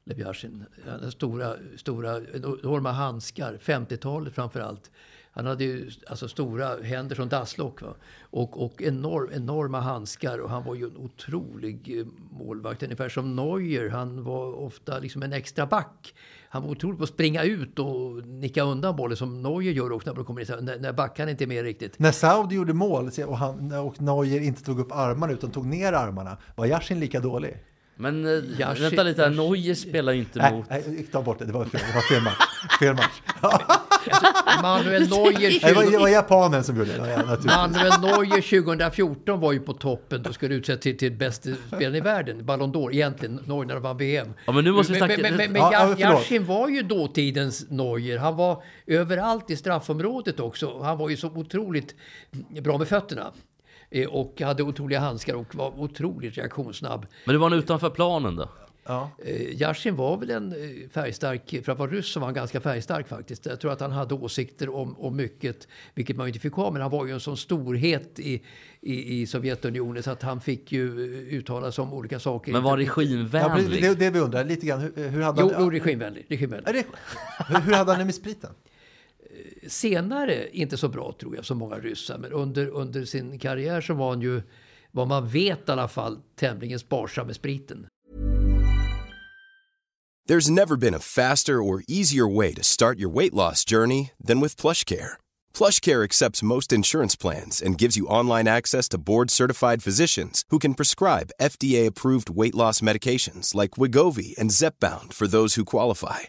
[SPEAKER 5] Lev Yashin. Hade stora, stora, enorma handskar, 50-talet framför allt. Han hade ju alltså stora händer som dasslock. Va? Och, och enorm, enorma handskar. Och han var ju en otrolig eh, målvakt. Ungefär som Neuer. Han var ofta liksom en extra back. Han var otrolig på att springa ut och nicka undan bollen som Neuer gör också när, de kommer in, när, när backarna inte är med riktigt.
[SPEAKER 3] När Saudi gjorde mål och, han, och Neuer inte tog upp armarna utan tog ner armarna, var Yashin lika dålig?
[SPEAKER 2] Men eh,
[SPEAKER 5] Yashin-
[SPEAKER 2] vänta lite,
[SPEAKER 5] Yashin-
[SPEAKER 2] Neuer spelar ju inte
[SPEAKER 3] Nej,
[SPEAKER 2] mot...
[SPEAKER 3] nej, ta bort det. Det var fel, det var fel match. Fel match. [LAUGHS]
[SPEAKER 5] Manuel Neuer...
[SPEAKER 3] Nej, Det var, det var japanen som gjorde det. Ja.
[SPEAKER 5] Manuel Neuer 2014 var ju på toppen och skulle utses till, till bästa spelaren i världen. Ballon d'Or egentligen, Neuer när vann VM.
[SPEAKER 2] Ja, men nu måste vi
[SPEAKER 5] men,
[SPEAKER 2] snacka-
[SPEAKER 5] men, men, men
[SPEAKER 3] Ja, ja,
[SPEAKER 5] Ja-. Yashin var ju dåtidens Neuer. Han var överallt i straffområdet också. Han var ju så otroligt bra med fötterna. Eh, Och hade otroliga handskar och var otroligt reaktionssnabb.
[SPEAKER 2] Men det var han utanför planen då?
[SPEAKER 3] Ja.
[SPEAKER 5] Eh, Yashin var väl en eh, färgstark, för att vara ryss så var han ganska färgstark faktiskt. Jag tror att han hade åsikter om, om mycket, vilket man inte fick ha, men han var ju en sån storhet i, i, i Sovjetunionen så att han fick ju uttala sig om olika saker.
[SPEAKER 2] Men var
[SPEAKER 3] Ja,
[SPEAKER 2] regimvänlig?
[SPEAKER 3] det, det vi undrar lite grann. Hur, hur hade
[SPEAKER 5] Jo,
[SPEAKER 3] han...
[SPEAKER 5] jo regimvänlig. regimvänlig.
[SPEAKER 3] Hur, hur hade han det med spriten?
[SPEAKER 5] Senare inte så bra tror jag, som många ryssar, men under, under sin karriär så var han ju, vad man vet i alla fall, tämligen sparsam med spriten.
[SPEAKER 1] There's never been a faster or easier way to start your weight loss journey than with plush care. Plush care accepts most insurance plans and gives you online access to board-certified physicians who can prescribe FDA-approved weight loss medications like Wigovi and Zepbound for those who qualify.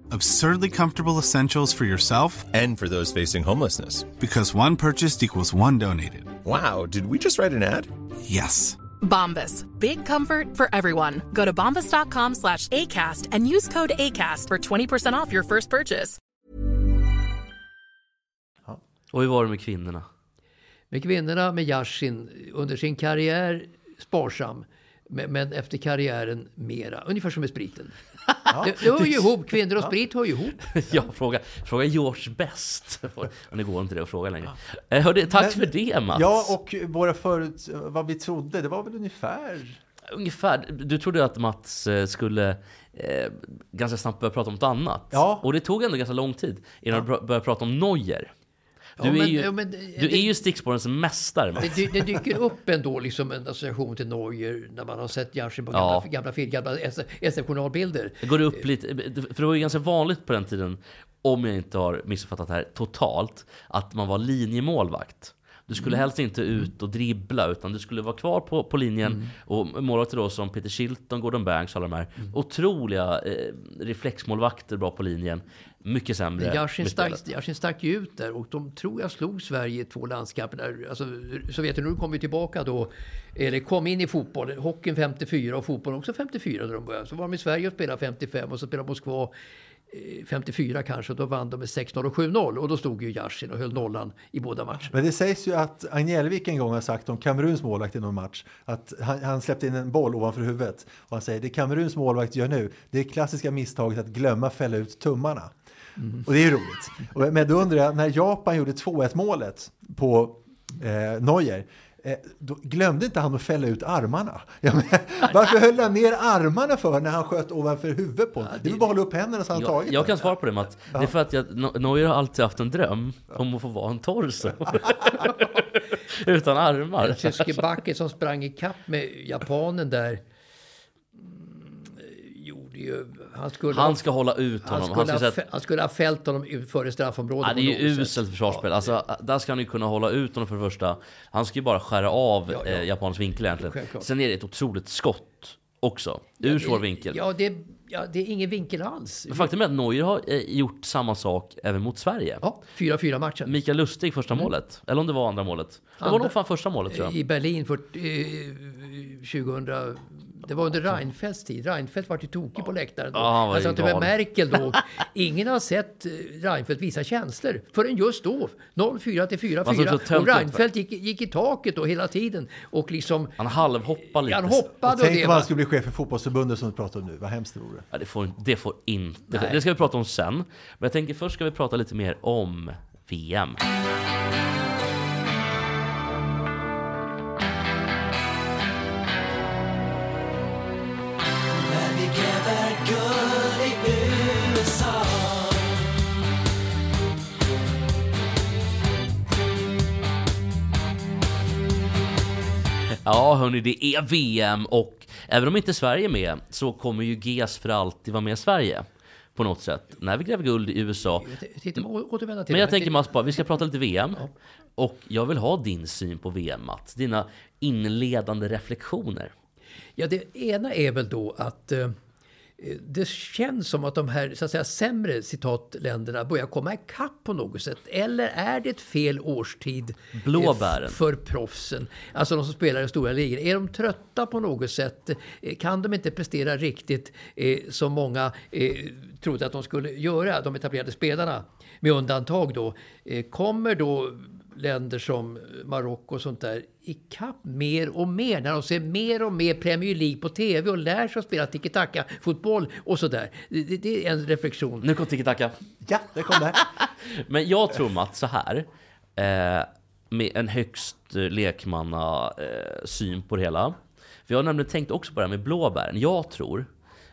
[SPEAKER 6] Absurdly comfortable essentials for yourself
[SPEAKER 7] And for those facing homelessness.
[SPEAKER 6] because one purchased equals one donated.
[SPEAKER 7] Wow, did we just write an ad?
[SPEAKER 6] Yes.
[SPEAKER 8] Bombas. Big comfort for everyone. Go to bombas.com slash ACAST and use code ACAST for 20% off your first purchase.
[SPEAKER 2] Och hur var det med kvinnorna?
[SPEAKER 5] Med kvinnorna, med Yashin, under sin karriär sparsam. Men, men efter karriären mera. Ungefär som med spriten. Det, det hör ju [LAUGHS] ihop. Kvinnor och sprit hör ju ihop. [LAUGHS]
[SPEAKER 2] Ja, fråga, fråga George Best. [LAUGHS] Det går inte det att fråga längre. Eh, hörde, tack
[SPEAKER 3] Men-
[SPEAKER 2] för det Mats.
[SPEAKER 3] Ja, och våra förut, vad vi trodde, det var väl ungefär...
[SPEAKER 2] Ungefär. Du trodde att Mats eh, skulle eh, ganska snabbt börja prata om något annat.
[SPEAKER 3] Ja.
[SPEAKER 2] Och det tog ändå ganska lång tid innan du började prata om Neuer. Du,
[SPEAKER 5] Ja,
[SPEAKER 2] är,
[SPEAKER 5] men-
[SPEAKER 2] ju,
[SPEAKER 5] ja, men-
[SPEAKER 2] du är ju stickspårens mästare.
[SPEAKER 5] Det, dy- det dyker upp ändå liksom en association till Neuer när man har sett Yashin på
[SPEAKER 2] Ja.
[SPEAKER 5] gamla, gamla, gamla SF-journalbilder.
[SPEAKER 2] Det går upp lite, för det var ju ganska vanligt på den tiden, om jag inte har missuppfattat det här totalt, att man var linjemålvakt. Du skulle helst inte ut och dribbla utan du skulle vara kvar på, på linjen. Och målvakter då som Peter Shilton, Gordon Banks, alla de här. Otroliga eh, reflexmålvakter bra på linjen. Mycket sämre
[SPEAKER 5] Yashin stack, ju ut där och de tror jag slog Sverige i två landskamper. Alltså, Sovjetunionen kom ju tillbaka då, eller kom in i fotbollen, hockeyn 54 och fotbollen också 54 när de började. Så var de i Sverige och spelade 55 och så spelade Moskva 54 kanske, och då vann de med 6-0 och 7-0 och då stod ju Yashin och höll nollan i båda matcherna.
[SPEAKER 3] Men det sägs ju att Agnellvik en gång har sagt om Kameruns målvakt i någon match att han, han släppte in en boll ovanför huvudet och han säger det Kameruns målvakt gör nu det är klassiska misstaget att glömma fälla ut tummarna. Och det är ju roligt. Men då undrar jag, när Japan gjorde 2-1 målet på eh, Neuer eh, då glömde inte han att fälla ut armarna? Ja, men, [LAUGHS] varför höll han ner armarna för när han sköt ovanför huvudet på honom? Det är väl bara att hålla upp händerna så han
[SPEAKER 2] Jag,
[SPEAKER 3] tagit
[SPEAKER 2] jag
[SPEAKER 3] den.
[SPEAKER 2] kan svara på det Matt. Det är för att jag, Neuer har alltid haft en dröm om att få vara en torso. [LAUGHS] Utan armar.
[SPEAKER 5] Tyske backen som sprang i kapp med japanen där mm, gjorde ju... Han skulle,
[SPEAKER 2] Han ska hålla ut
[SPEAKER 5] han
[SPEAKER 2] honom.
[SPEAKER 5] skulle,
[SPEAKER 2] Han ska
[SPEAKER 5] ha, han skulle ha fällt honom före straffområdet.
[SPEAKER 2] Ja, det är ju uselt försvarsspel. Alltså, där ska han ju kunna hålla ut honom för det första. Han ska ju bara skära av
[SPEAKER 5] Ja, ja.
[SPEAKER 2] Eh, japanens vinkel egentligen.
[SPEAKER 5] Självklart.
[SPEAKER 2] Sen är det ett otroligt skott också. Ur svår vinkel.
[SPEAKER 5] Ja det, ja, det är ingen vinkel alls.
[SPEAKER 2] Men faktum är att Neuer har eh, gjort samma sak även mot Sverige.
[SPEAKER 5] Ja, 4-4 matchen.
[SPEAKER 2] Mikael Lustig första målet. Eller om det var andra målet. Det var
[SPEAKER 5] Mm. Andra-
[SPEAKER 2] nog fan första målet tror jag.
[SPEAKER 5] I Berlin för, eh, 2000... Det var under Reinfeldts tid. Reinfeldt var ju tokig på läktaren då.
[SPEAKER 2] Ja, han
[SPEAKER 5] satt med
[SPEAKER 2] galen.
[SPEAKER 5] Merkel då. [LAUGHS] Ingen har sett eh, Reinfeldt visa känslor förrän just då. 0-4 till
[SPEAKER 2] Man såg så
[SPEAKER 5] 4-4.
[SPEAKER 2] tönt
[SPEAKER 5] Och Reinfeldt gick, gick i taket då hela tiden. Och liksom...
[SPEAKER 2] Han halvhoppar lite.
[SPEAKER 5] Han hoppade och
[SPEAKER 3] Tänk
[SPEAKER 5] det
[SPEAKER 3] om han skulle bli chef för fotbollsförbundet som du pratar om nu. Vad hemskt det vore.
[SPEAKER 2] Ja, det, får, det får inte...
[SPEAKER 5] Nej.
[SPEAKER 2] Det ska vi prata om sen. Men jag tänker först ska vi prata lite mer om VM. Ja, hörni, det är VM och även om inte Sverige är med så kommer ju GES för alltid vara med Sverige på något sätt. När vi gräver guld i USA.
[SPEAKER 5] Titta, å- återvända till
[SPEAKER 2] Men jag
[SPEAKER 5] det.
[SPEAKER 2] tänker Mats, bara, vi ska prata lite VM. Och jag vill ha din syn på VM, Mats. Dina inledande reflektioner.
[SPEAKER 5] Ja, det ena är väl då att eh, det känns som att de här så att säga, sämre citatländerna börjar komma ikapp på något sätt. Eller är det ett fel årstid eh,
[SPEAKER 2] Blåbären.
[SPEAKER 5] för proffsen? Alltså de som spelar i stora ligor. Är de trötta på något sätt? Eh, Kan de inte prestera riktigt eh, som många eh, trodde att de skulle göra, de etablerade spelarna? Med undantag då. Eh, kommer då länder som Marocko och sånt där ikapp mer och mer när de ser mer och mer Premier League på TV och lär sig att spela tiki-taka-fotboll och sådär. Det, det, är en reflektion.
[SPEAKER 2] Nu kom tiki-taka.
[SPEAKER 3] Ja, det kom det. [LAUGHS]
[SPEAKER 2] Men jag tror Mats så här. Eh, med en högst eh, lekmanna eh, syn på det hela. För jag har nämligen tänkt också på det här med blåbären. Jag tror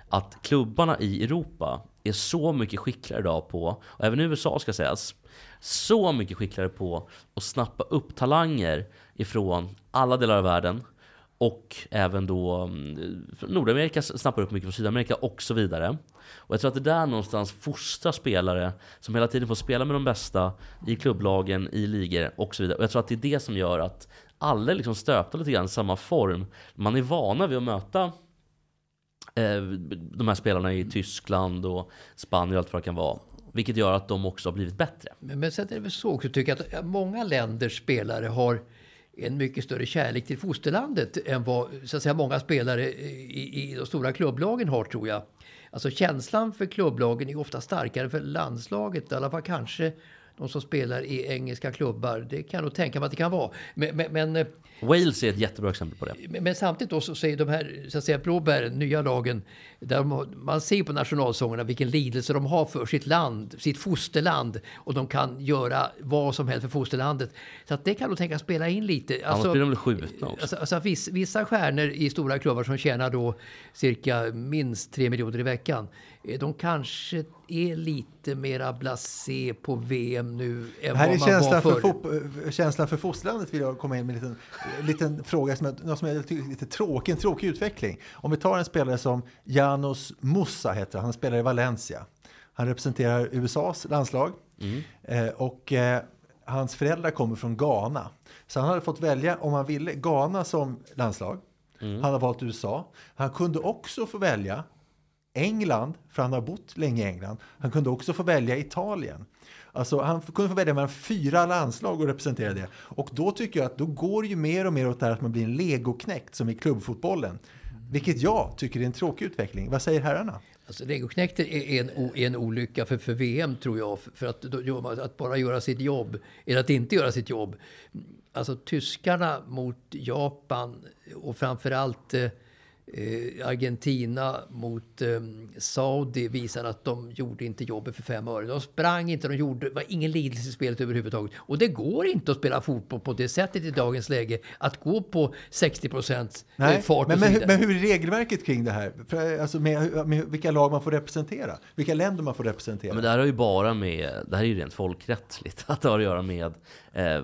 [SPEAKER 2] att klubbarna i Europa är så mycket skickligare idag på, och även i USA ska sägas, så mycket skickligare på att snappa upp talanger ifrån alla delar av världen. Och även då mm, Nordamerika snappar upp mycket från Sydamerika och så vidare. Och jag tror att det där någonstans fostrar spelare som hela tiden får spela med de bästa i klubblagen, i ligor och så vidare. Och jag tror att det är det som gör att alla är liksom stöpta lite grann i samma form. Man är vana vid att möta eh, de här spelarna i Tyskland och Spanien och allt vad det kan vara. Vilket gör att de också har blivit bättre.
[SPEAKER 5] Men, men sen är det väl så också tycker jag att många länders spelare har en mycket större kärlek till fosterlandet än vad så att säga, många spelare i, i de stora klubblagen har tror jag. Alltså känslan för klubblagen är ofta starkare för landslaget, i alla fall kanske de som spelar i engelska klubbar. Det kan jag nog tänka mig att det kan vara. Men, men, men eh,
[SPEAKER 2] Wales är ett jättebra exempel på det.
[SPEAKER 5] men, men samtidigt då så säger de här så att säga, blåbären, nya lagen, där de, man ser på nationalsångerna vilken lidelse de har för sitt land, sitt fosterland och de kan göra vad som helst för fosterlandet. Så att det kan nog tänkas spela in lite.
[SPEAKER 2] Annars blir de väl skjutna också.
[SPEAKER 5] Alltså, alltså viss, vissa stjärnor i stora klubbar som tjänar då cirka minst 3 miljoner i veckan. Eh, De kanske är lite mera blasé på VM nu än
[SPEAKER 3] Här är
[SPEAKER 5] vad man var
[SPEAKER 3] känslan för,
[SPEAKER 5] förr.
[SPEAKER 3] fot- eh, känslan för fosterlandet vill jag komma in med en liten, liten fråga som jag, något som jag tycker lite tråkig, en tråkig utveckling. Om vi tar en spelare som Janos Musa heter han, han spelar i Valencia. Han representerar USAs landslag eh, och eh, hans föräldrar kommer från Ghana. Så han hade fått välja om han ville Ghana som landslag. Han har valt USA. Han kunde också få välja England, för han har bott länge i England. Han kunde också få välja Italien. Alltså han kunde få välja mellan fyra landslag och representera det. Och då tycker jag att då går ju mer och mer åt det här att man blir en legoknäckt som i klubbfotbollen. Vilket jag tycker är en tråkig utveckling. Vad säger herrarna?
[SPEAKER 5] Alltså legoknäkter är en, är en olycka för, för VM tror jag. För att, att bara göra sitt jobb, eller att inte göra sitt jobb. Alltså tyskarna mot Japan och framförallt eh, Argentina mot eh, Saudi visar att de gjorde inte jobbet för fem öre. De sprang inte, de gjorde, det var ingen lidelse i spelet överhuvudtaget. Och det går inte att spela fotboll på det sättet i dagens läge. Att gå på 60 procent
[SPEAKER 3] Nej,
[SPEAKER 5] fart
[SPEAKER 3] men, men,
[SPEAKER 5] vidare.
[SPEAKER 3] men hur är regelverket kring det här? För, alltså med, med vilka lag man får representera? Vilka länder man får representera?
[SPEAKER 2] Men det här har ju bara med, det här är ju rent folkrättsligt, [LAUGHS] att det har att göra med eh,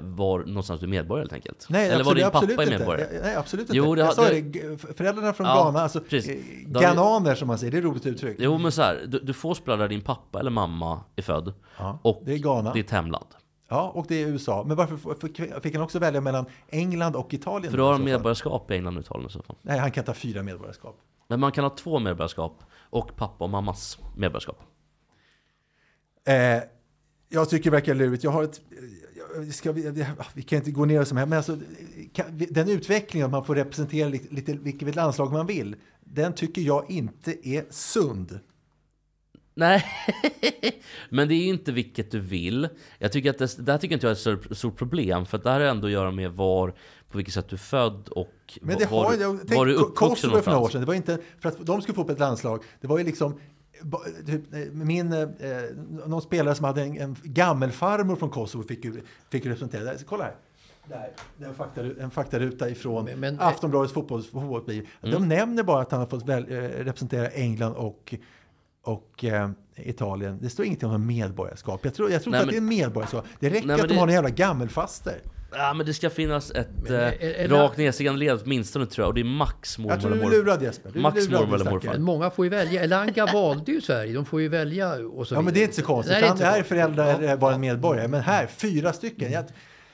[SPEAKER 2] var någonstans du är medborgare helt enkelt.
[SPEAKER 3] Nej,
[SPEAKER 2] Eller var
[SPEAKER 3] absolut,
[SPEAKER 2] din pappa
[SPEAKER 3] absolut
[SPEAKER 2] är
[SPEAKER 3] inte.
[SPEAKER 2] medborgare.
[SPEAKER 3] Nej, absolut inte.
[SPEAKER 2] Jo, det
[SPEAKER 3] jag sa
[SPEAKER 2] det-
[SPEAKER 3] det, föräldrarna från
[SPEAKER 2] Ja,
[SPEAKER 3] Ghana, alltså
[SPEAKER 2] precis.
[SPEAKER 3] eh, ghananer som man säger, det är ett roligt uttryck.
[SPEAKER 2] Jo men så här, du, du får spela där din pappa eller mamma är född.
[SPEAKER 3] Ja,
[SPEAKER 2] och
[SPEAKER 3] det är Ghana.
[SPEAKER 2] ditt hemland.
[SPEAKER 3] Ja, och det är USA. Men varför fick han också välja mellan England och Italien?
[SPEAKER 2] För då har
[SPEAKER 3] fall?
[SPEAKER 2] medborgarskap i England och Italien i så fall.
[SPEAKER 3] Nej, han kan ta fyra medborgarskap.
[SPEAKER 2] Men man kan ha två medborgarskap och pappa och mammas medborgarskap.
[SPEAKER 3] Eh, jag tycker det verkar lurigt. Jag har ett... Ska vi, vi kan inte gå ner som här, men alltså, kan, den utvecklingen att man får representera lite, lite vilket landslag man vill, den tycker jag inte är sund.
[SPEAKER 2] Nej, [LAUGHS] men det är inte vilket du vill. Jag tycker att det, det här tycker inte jag är ett stort, problem. För det här har ändå att göra med var, på vilket sätt du är född och
[SPEAKER 3] Men det
[SPEAKER 2] var,
[SPEAKER 3] har,
[SPEAKER 2] du-
[SPEAKER 3] jag,
[SPEAKER 2] var
[SPEAKER 3] tänk,
[SPEAKER 2] du är
[SPEAKER 3] Ko-
[SPEAKER 2] uppvuxen
[SPEAKER 3] Kosovo för några år
[SPEAKER 2] någonstans.
[SPEAKER 3] sedan, det var inte för att de skulle få upp ett landslag. Det var ju liksom min, eh, någon spelare som hade en, en gammelfarmor från Kosovo fick fick representera. Där, kolla här. Där, det är en, faktaru, en faktaruta ifrån
[SPEAKER 5] Men- men-
[SPEAKER 3] Aftonbladets fotbolls, fotbollsbil.
[SPEAKER 2] Mm.
[SPEAKER 3] De nämner bara att han har fått väl, eh, representera England och, och eh, Italien. Det står ingenting om medborgarskap. Jag tror, jag tror
[SPEAKER 2] Nej,
[SPEAKER 3] inte att
[SPEAKER 2] men-
[SPEAKER 3] det är medborgarskap. Det räcker
[SPEAKER 2] Nej,
[SPEAKER 3] att de
[SPEAKER 2] det-
[SPEAKER 3] har en jävla gammelfaster.
[SPEAKER 2] Ja, men det ska finnas ett
[SPEAKER 5] Men,
[SPEAKER 2] eh,
[SPEAKER 5] är- är det-
[SPEAKER 2] rakt nedstigande led åtminstone tror jag. Och det är max mormor
[SPEAKER 3] Jag tror du är
[SPEAKER 2] morfar.
[SPEAKER 3] lurad Jesper. Du
[SPEAKER 2] Max
[SPEAKER 3] lurad,
[SPEAKER 2] mormor eller morfar.
[SPEAKER 5] Men många får ju välja. Elanga valde ju Sverige. De får ju välja och så
[SPEAKER 3] Ja, men
[SPEAKER 5] vidare.
[SPEAKER 3] det är inte så konstigt. För
[SPEAKER 5] är inte
[SPEAKER 3] det här är föräldrar
[SPEAKER 5] konstigt.
[SPEAKER 3] är bara en medborgare. Men här, fyra stycken. Jag,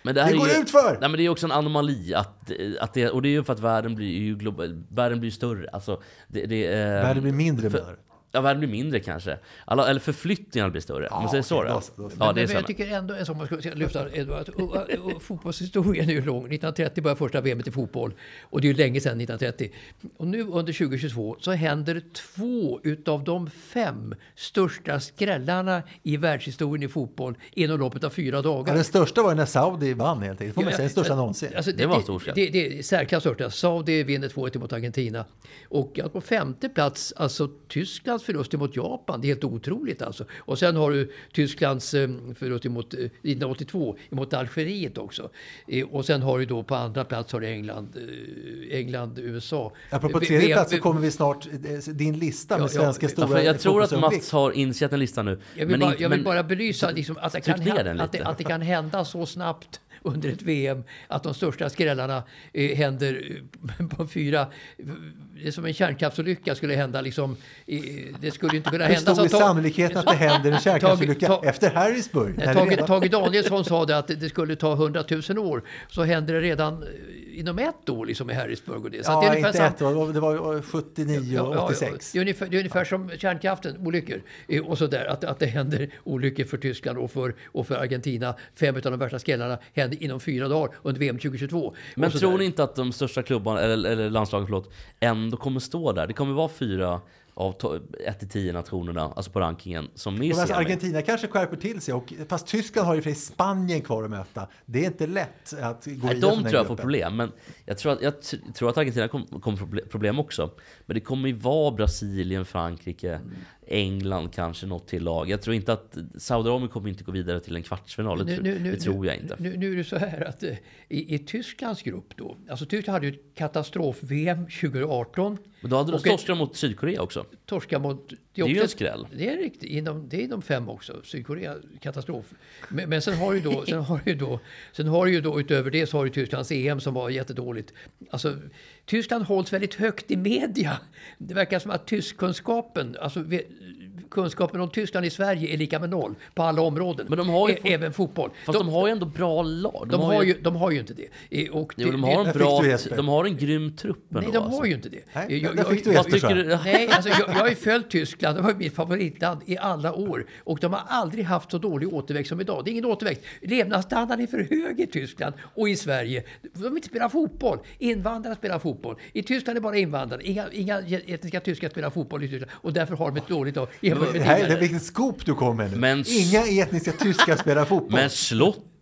[SPEAKER 2] Men
[SPEAKER 3] Det
[SPEAKER 2] här
[SPEAKER 3] går
[SPEAKER 2] är ju,
[SPEAKER 3] utför!
[SPEAKER 2] Nej men det är också en anomali att, att det, och det är ju för att världen blir ju global, världen blir större. Alltså, det, det, eh,
[SPEAKER 3] världen blir mindre
[SPEAKER 2] för-
[SPEAKER 3] menar du?
[SPEAKER 2] Ja, världen blir mindre kanske. Alla, eller förflyttningarna blir större. om man säger så då.
[SPEAKER 3] då då.
[SPEAKER 2] Ja,
[SPEAKER 5] Men,
[SPEAKER 2] det är
[SPEAKER 5] men jag tycker ändå en sak man skulle lyfta, Edvard, att, och, och, och, fotbollshistorien är ju lång. 1930 började första VM i fotboll och det är ju länge sedan 1930. Och nu under 2022 så händer två utav de fem största skrällarna i världshistorien i fotboll inom loppet av fyra
[SPEAKER 3] Ja,
[SPEAKER 5] dagar.
[SPEAKER 3] den största var ju när Saudi vann helt enkelt. Får man säga den största någonsin.
[SPEAKER 5] Alltså,
[SPEAKER 2] Det var en stor
[SPEAKER 5] det, det, det är särklass största. Saudi vinner 2-1 mot Argentina. Och på femte plats, alltså Tysklands förlust mot Japan. Det är helt otroligt alltså. Och sen har du Tysklands eh, förlust mot, eh, 1982 mot Algeriet också. Eh, Och sen har du då på andra plats har du England, eh, England USA.
[SPEAKER 3] Apropå tredje plats så kommer vi snart, eh, din lista med
[SPEAKER 5] Ja,
[SPEAKER 3] svenska
[SPEAKER 5] ja,
[SPEAKER 3] stora
[SPEAKER 2] jag tror att. Mats har initierat en lista nu.
[SPEAKER 5] Jag vill,
[SPEAKER 2] men
[SPEAKER 5] bara, jag vill
[SPEAKER 2] men-
[SPEAKER 5] bara belysa liksom att, det kan att, det, att det kan hända så snabbt under ett VM att de största skrällarna eh, händer eh, på fyra... Det är som en kärnkraftsolycka skulle hända liksom... Eh, det skulle inte kunna
[SPEAKER 3] Hur
[SPEAKER 5] hända...
[SPEAKER 3] stor är sannolikheten att det händer en [LAUGHS] kärnkraftsolycka
[SPEAKER 5] Tage-
[SPEAKER 3] efter Harrisburg?
[SPEAKER 5] Nej, Tage, Tage Danielsson sa det att det skulle ta 100 000 år. Så hände det redan eh, inom ett år liksom i Harrisburg. Och det. Så att det
[SPEAKER 3] Ja,
[SPEAKER 5] är
[SPEAKER 3] inte ett år. Det var 79 och 86.
[SPEAKER 5] det, är ungefär, det är ungefär som kärnkraften, olyckor. Eh, Och så där, att, att det händer olyckor för Tyskland och för, och för Argentina. Fem av de värsta skrällarna händer inom fyra dagar under VM 2022.
[SPEAKER 2] Men tror ni inte att de största klubbarna, eller, eller landslagen förlåt, ändå kommer stå där? Det kommer vara fyra av 1-10 nationerna, alltså på rankingen, som är
[SPEAKER 3] alltså. Argentina kanske skärper till sig. Och, fast Tyskland har ju för Spanien kvar att möta. Det är inte lätt att gå
[SPEAKER 2] Nej,
[SPEAKER 3] vidare
[SPEAKER 2] de tror jag får
[SPEAKER 3] gruppen.
[SPEAKER 2] problem, men jag tror att, jag tror att Argentina kommer kom problem också. Men det kommer ju vara Brasilien, Frankrike, England kanske något till lag. Jag tror inte att Saudiarabien kommer inte gå vidare till en kvartsfinal. Det,
[SPEAKER 5] Nu-
[SPEAKER 2] det tror jag inte.
[SPEAKER 5] Nu, är det så här att eh, i, i Tysklands grupp då, alltså Tyskland hade ju ett katastrof-VM 2018.
[SPEAKER 2] Men då hade de torskat mot Sydkorea också.
[SPEAKER 5] torska mot...
[SPEAKER 2] Det är ju
[SPEAKER 5] också-
[SPEAKER 2] en skräll.
[SPEAKER 5] Det är riktigt. Inom, det är inom fem också. Sydkorea, katastrof. Men, men sen har ju då, sen har ju då, sen har ju då utöver det så har ju Tysklands EM som var jättedåligt. Alltså, Tyskland hålls väldigt högt i media. Det verkar som att tyskkunskapen, alltså kunskapen om Tyskland i Sverige är lika med noll på alla områden.
[SPEAKER 2] Men de har ju fått-
[SPEAKER 5] Även fotboll.
[SPEAKER 2] Fast de, har ju ändå bra lag.
[SPEAKER 5] de, har ju, de har ju inte det. Eh, Och
[SPEAKER 2] Jo,
[SPEAKER 5] det-
[SPEAKER 2] de
[SPEAKER 5] det-
[SPEAKER 2] har en bra... De har en grym trupp
[SPEAKER 5] Nej,
[SPEAKER 2] ändå,
[SPEAKER 5] de har
[SPEAKER 2] alltså.
[SPEAKER 5] ju inte det.
[SPEAKER 3] Nej,
[SPEAKER 5] Jag- jag-
[SPEAKER 3] fick du Jesper?
[SPEAKER 5] Nej, alltså jag, jag har ju följt Tyskland, det var mitt favoritland i alla år. Och de har aldrig haft så dålig återväxt som idag. Det är ingen återväxt. Levnadsstandarden är för hög i Tyskland och i Sverige. De vill inte spela fotboll. Invandrare spelar fotboll. I Tyskland är det bara invandrare. Inga, inga etniska tyskar spelar fotboll i Tyskland. Och därför har de ett dåligt lag
[SPEAKER 3] Det här vilken scoop du kommer med nu.
[SPEAKER 2] Men-
[SPEAKER 3] Inga etniska tyskar spelar [LAUGHS] fotboll.
[SPEAKER 2] Men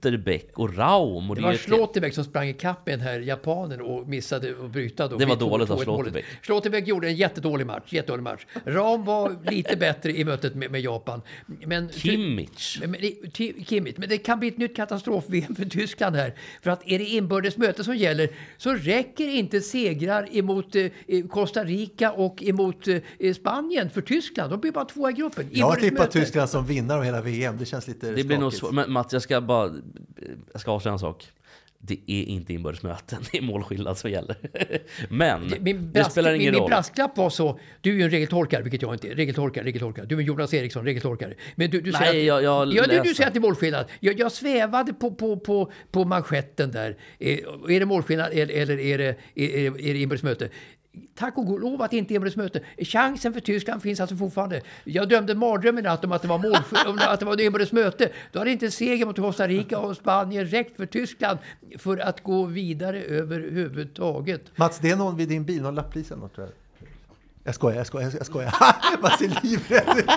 [SPEAKER 2] Schlotterbeck och Raum och
[SPEAKER 5] Det
[SPEAKER 2] det,
[SPEAKER 5] var Schlotterbeck som sprang ikapp med den här japanen och missade att bryta. Då.
[SPEAKER 2] Det var dåligt av
[SPEAKER 5] 2-1 målet.
[SPEAKER 2] Schlotterbeck.
[SPEAKER 5] Schlotterbeck gjorde en jättedålig match. Jättedålig match. Ram var lite bättre i mötet med, med Japan. Men,
[SPEAKER 2] Kimmich.
[SPEAKER 5] Men, Kimmich. men det kan bli ett nytt katastrof-VM för Tyskland här. För att är det inbördes möte som gäller så räcker inte segrar emot eh, Costa Rica och emot eh, Spanien för Tyskland. De blir bara tvåa i gruppen.
[SPEAKER 3] jag har
[SPEAKER 5] Inbördes
[SPEAKER 3] tippat. Tyskland som vinnare av hela VM. Det känns lite
[SPEAKER 2] Det blir nog svårt. Men Mats, jag ska bara... Jag ska avslöja en sak. Det är inte inbördesmöten, det är målskillnad som gäller. [LAUGHS] Men
[SPEAKER 5] Min,
[SPEAKER 2] det spelar ingen
[SPEAKER 5] min, min
[SPEAKER 2] roll.
[SPEAKER 5] brasklapp var så, du är ju en regeltolkare, vilket jag inte är. Regeltolkare, regeltolkare. Du är Jonas Eriksson, regeltolkare. Men du, du
[SPEAKER 2] Nej,
[SPEAKER 5] säger att,
[SPEAKER 2] jag- jag
[SPEAKER 5] ja, du, du säger att det är målskillnad. Jag, jag svävade på, på, på, på manschetten där. Eh, är det målskillnad eller, eller är det, är, är, är det inbördes möte? Tack och lov att det inte är möte. Chansen för Tyskland finns alltså fortfarande. Jag dömde mardrömmen i natt om att det var [LAUGHS] att det var möte. Då hade inte seger mot Costa Rica och Spanien räckt för Tyskland för att gå vidare överhuvudtaget.
[SPEAKER 3] Mats, det är någon vid din bil, någon lapplisa eller något tror jag. Jag skojar, jag skojar, jag skojar. [LAUGHS] Mats är livrädd.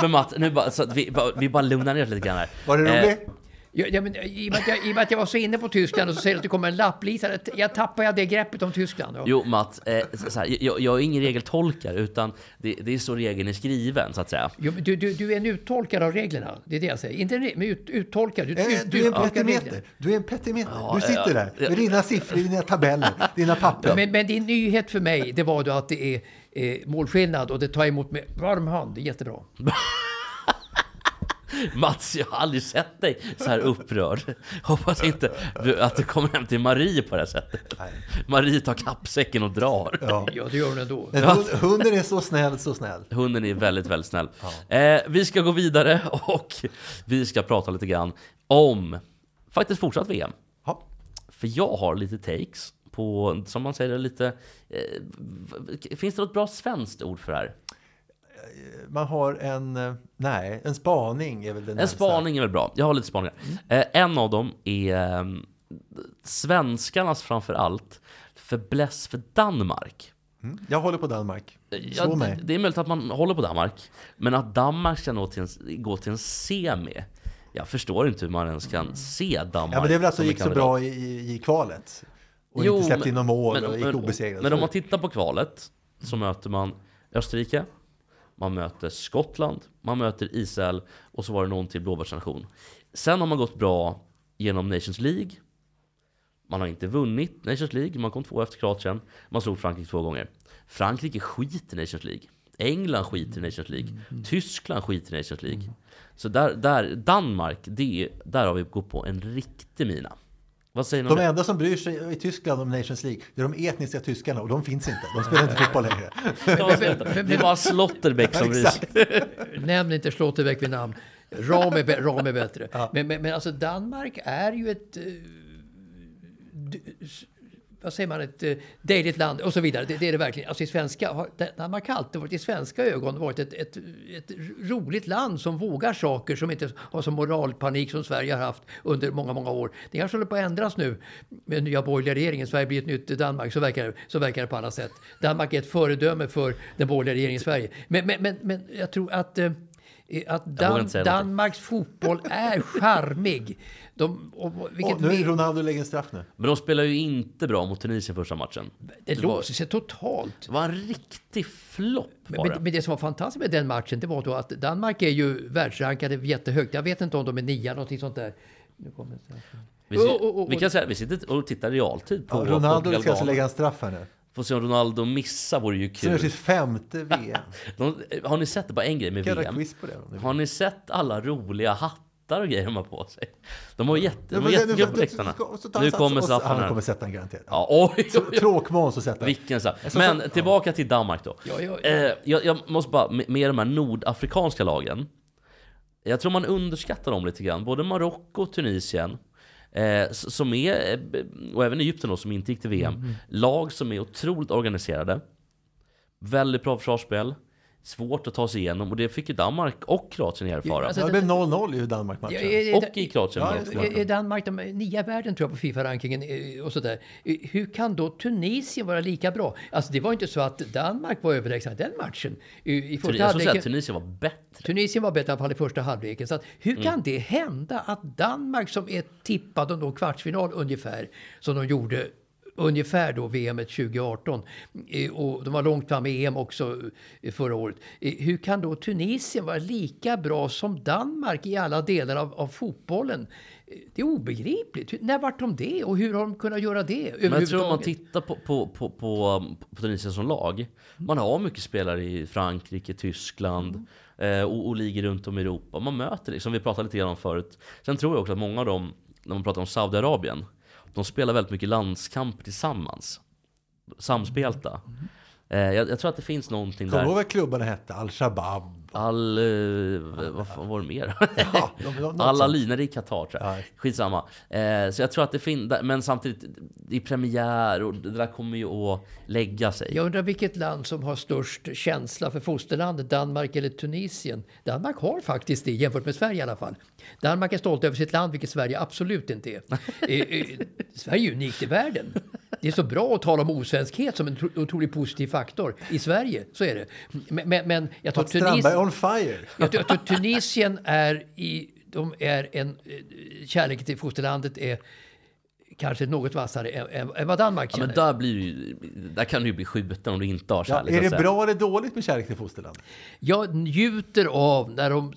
[SPEAKER 2] Men Mats, nu bara, så att vi, bara- vi bara lugnar ner oss lite grann här.
[SPEAKER 3] Var det
[SPEAKER 2] Eh,
[SPEAKER 3] roligt?
[SPEAKER 5] Ja, ja, men, i, och med att jag, I och med att jag var så inne på Tyskland och så säger du att det kommer en lapplisa. Jag, tappar jag det greppet om Tyskland. Ja.
[SPEAKER 2] Jo Mats, eh, så här, jag, jag är ingen regeltolkare utan det, det är så regeln är skriven så att säga.
[SPEAKER 5] Jo, men du, du, du är en uttolkare av reglerna. Det är det jag säger. Inte en, men ut, uttolkare. Du,
[SPEAKER 3] Eh,
[SPEAKER 5] ut,
[SPEAKER 3] Du är en petimeter. Du är en petimeter.
[SPEAKER 2] Ja,
[SPEAKER 3] Du sitter
[SPEAKER 2] ja,
[SPEAKER 3] där med dina siffror, dina tabeller, dina papper.
[SPEAKER 5] Men, men din nyhet för mig, det var då att det är eh, målskillnad och det tar emot med varm hand. Det är jättebra. [LAUGHS] [LAUGHS]
[SPEAKER 2] Mats, jag har aldrig sett dig så här upprörd. Hoppas inte att du kommer hem till Marie på det här sättet. Marie tar kappsäcken och drar.
[SPEAKER 3] Ja.
[SPEAKER 5] Ja, det gör hon ändå.
[SPEAKER 3] Men hund, hunden är så snäll, så snäll.
[SPEAKER 2] Hunden är väldigt, väldigt snäll. Eh, vi ska gå vidare och vi ska prata lite grann om faktiskt fortsatt VM.
[SPEAKER 3] Ja.
[SPEAKER 2] För jag har lite takes på, som man säger, lite... Eh, finns det något bra svenskt ord för det här?
[SPEAKER 3] Man har en, eh, nej, en spaning är väl det
[SPEAKER 2] En spaning är väl bra. Jag har lite spaningar. Eh, en av dem är eh, svenskarnas framför allt fäbless för Danmark.
[SPEAKER 3] Mm. Jag håller på Danmark.
[SPEAKER 2] Ja,
[SPEAKER 3] Slå
[SPEAKER 2] det, det är möjligt att man håller på Danmark, men att Danmark ska nå till en, gå till en semi. Jag förstår inte hur man ens kan se Danmark.
[SPEAKER 3] Ja, men det är väl att det gick så bra i, i, i kvalet. Och
[SPEAKER 2] Jo,
[SPEAKER 3] inte släppte in några mål
[SPEAKER 2] men,
[SPEAKER 3] och gick
[SPEAKER 2] men,
[SPEAKER 3] obesegrad.
[SPEAKER 2] Men om man tittar på kvalet så möter man Österrike, man möter Skottland, man möter Israel och så var det någon till blåbärsnation. Sen har man gått bra genom Nations League. Man har inte vunnit Nations League, man kom två efter Kroatien. Man slog Frankrike två gånger. Frankrike skiter i Nations League. England skiter i Nations League. Tyskland skiter i Nations League. Så där, där Danmark, det, där har vi gått på en riktig mina. Vad säger
[SPEAKER 3] De enda som bryr sig i Tyskland om Nations League, det är de etniska tyskarna och de finns inte. De spelar inte fotboll längre.
[SPEAKER 2] Det är bara Slotterbeck som [LAUGHS] bryr sig.
[SPEAKER 5] Nämn inte Schlotterbeck vid namn. Ram är, ram är bättre. Men, men, men alltså Danmark är ju ett... eh, vad säger man? Ett uh, dejligt land och så vidare. Det, det är det verkligen. Alltså i svenska, har, Danmark har alltid varit i svenska ögon varit ett, ett, ett roligt land som vågar saker som inte har som moralpanik som Sverige har haft under många, många år. Det kanske håller på att ändras nu med den nya borgerliga regeringen. Sverige blir ett nytt Danmark. Så verkar, så verkar det på alla sätt. Danmark är ett föredöme för den borgerliga regeringen i Sverige. Men, men, men, men jag tror att eh, att Dan. Danmarks fotboll är charmig. De, och, vilket
[SPEAKER 3] Åh, nu är Ronaldo lägger en straff nu.
[SPEAKER 2] Men de spelar ju inte bra mot Tunisien första matchen.
[SPEAKER 5] det
[SPEAKER 2] det
[SPEAKER 5] låser sig totalt.
[SPEAKER 2] Det var en riktig flopp
[SPEAKER 5] Men,
[SPEAKER 2] bara.
[SPEAKER 5] men, men det som var fantastiskt med den matchen, det var då att Danmark är ju världsrankade jättehögt. Jag vet inte om de är nia, någonting sånt där. Nu kommer
[SPEAKER 2] vi,
[SPEAKER 5] Oh, oh, oh,
[SPEAKER 2] vi
[SPEAKER 5] oh.
[SPEAKER 2] kan säga vi sitter och tittar realtid på
[SPEAKER 3] Ja, Ronaldo
[SPEAKER 2] Portugal
[SPEAKER 3] ska alltså lägga en straff här nu.
[SPEAKER 2] Får se om Ronaldo missar vore ju
[SPEAKER 3] Så är det
[SPEAKER 2] kul.
[SPEAKER 3] sitt femte [LAUGHS] VM.
[SPEAKER 2] De, har ni sett det? Bara en grej med VM.
[SPEAKER 3] på det?
[SPEAKER 2] Har ni sett alla roliga hattar hattar och grejer de har på sig. De har jätte, de har jättekul på läktarna. Nu kommer
[SPEAKER 3] och-
[SPEAKER 2] straffen
[SPEAKER 3] Han
[SPEAKER 2] här.
[SPEAKER 3] kommer sätta den garanterat.
[SPEAKER 2] Ja, oj, oj, oj.
[SPEAKER 3] Tråkmån så sätter han.
[SPEAKER 2] Vilken straff.
[SPEAKER 3] Så-
[SPEAKER 2] Men tillbaka till Danmark då.
[SPEAKER 5] Ja, ja, ja.
[SPEAKER 2] Eh, jag, jag måste bara, med, de här nordafrikanska lagen. Jag tror man underskattar dem lite grann. Både Marocko och Tunisien. Eh, som är, eh, och även Egypten då, som inte gick till VM.
[SPEAKER 3] Mm.
[SPEAKER 2] Lag som är otroligt organiserade. Väldigt bra försvarsspel. Svårt att ta sig igenom och det fick ju Danmark och Kroatien erfara.
[SPEAKER 5] alltså,
[SPEAKER 3] det blev 0-0 i Danmark-matchen.
[SPEAKER 5] Ja,
[SPEAKER 2] och i Kroatien.
[SPEAKER 3] Ja.
[SPEAKER 5] Är Danmark de nia i världen tror jag på Fifa-rankingen eh, och sådär. Eh, Hur kan då Tunisien vara lika bra? Alltså det var inte så att Danmark var överlägsna den matchen. I i
[SPEAKER 2] jag
[SPEAKER 5] första
[SPEAKER 2] skulle säga att
[SPEAKER 5] halvleken,
[SPEAKER 2] Tunisien var bättre.
[SPEAKER 5] Tunisien var bättre i alla fall i första halvleken. Så att, hur
[SPEAKER 2] Mm.
[SPEAKER 5] kan det hända att Danmark som är tippade att nå kvartsfinal ungefär, som de gjorde ungefär då VM 2018 eh, och de var långt fram i EM också eh, förra året. Eh, Hur kan då Tunisien vara lika bra som Danmark i alla delar av, av fotbollen? Det är obegripligt. Hur- När vart de det och hur har de kunnat göra det
[SPEAKER 2] Men jag tror om man tittar på, på, på, på, på Tunisien som lag. Man har mycket spelare i Frankrike, Tyskland eh, och, och ligor runt om i Europa. Man möter liksom, vi pratade lite grann om förut. Sen tror jag också att många av dem, när man pratar om Saudiarabien, de spelar väldigt mycket landskamper tillsammans. Samspelta. Eh, jag, jag tror att det finns någonting
[SPEAKER 3] Kommer du ihåg
[SPEAKER 2] där.
[SPEAKER 3] vad klubbarna hette? Al-Shabaab.
[SPEAKER 2] All... Eh, vad fan var det mer? [LAUGHS]
[SPEAKER 3] Ja,
[SPEAKER 2] Alla linor i Qatar tror jag.
[SPEAKER 3] Ja.
[SPEAKER 2] Skitsamma. Eh, så jag tror att det finns, men samtidigt, det är premiär och det där kommer ju att lägga sig.
[SPEAKER 5] Jag undrar vilket land som har störst känsla för fosterlandet, Danmark eller Tunisien? Danmark har faktiskt det, jämfört med Sverige i alla fall. Danmark är stolt över sitt land, vilket Sverige absolut inte är. [LAUGHS] Eh, eh, Sverige är unikt i världen. Det är så bra att tala om osvenskhet som en tro- otroligt positiv faktor. I Sverige, så är det. Men, men, jag tror Tunisien...
[SPEAKER 3] on fire.
[SPEAKER 5] Jag tror, jag tror Tunisien är i... De är en... eh, Kärleken till fosterlandet är kanske något vassare än, än, vad Danmark
[SPEAKER 2] Ja,
[SPEAKER 5] känner.
[SPEAKER 2] men där, blir ju, där kan du ju bli skjuten om du inte har
[SPEAKER 3] Ja,
[SPEAKER 2] kärlek. så
[SPEAKER 3] är det bra eller dåligt med kärlek till fosterland?
[SPEAKER 5] Jag njuter av när de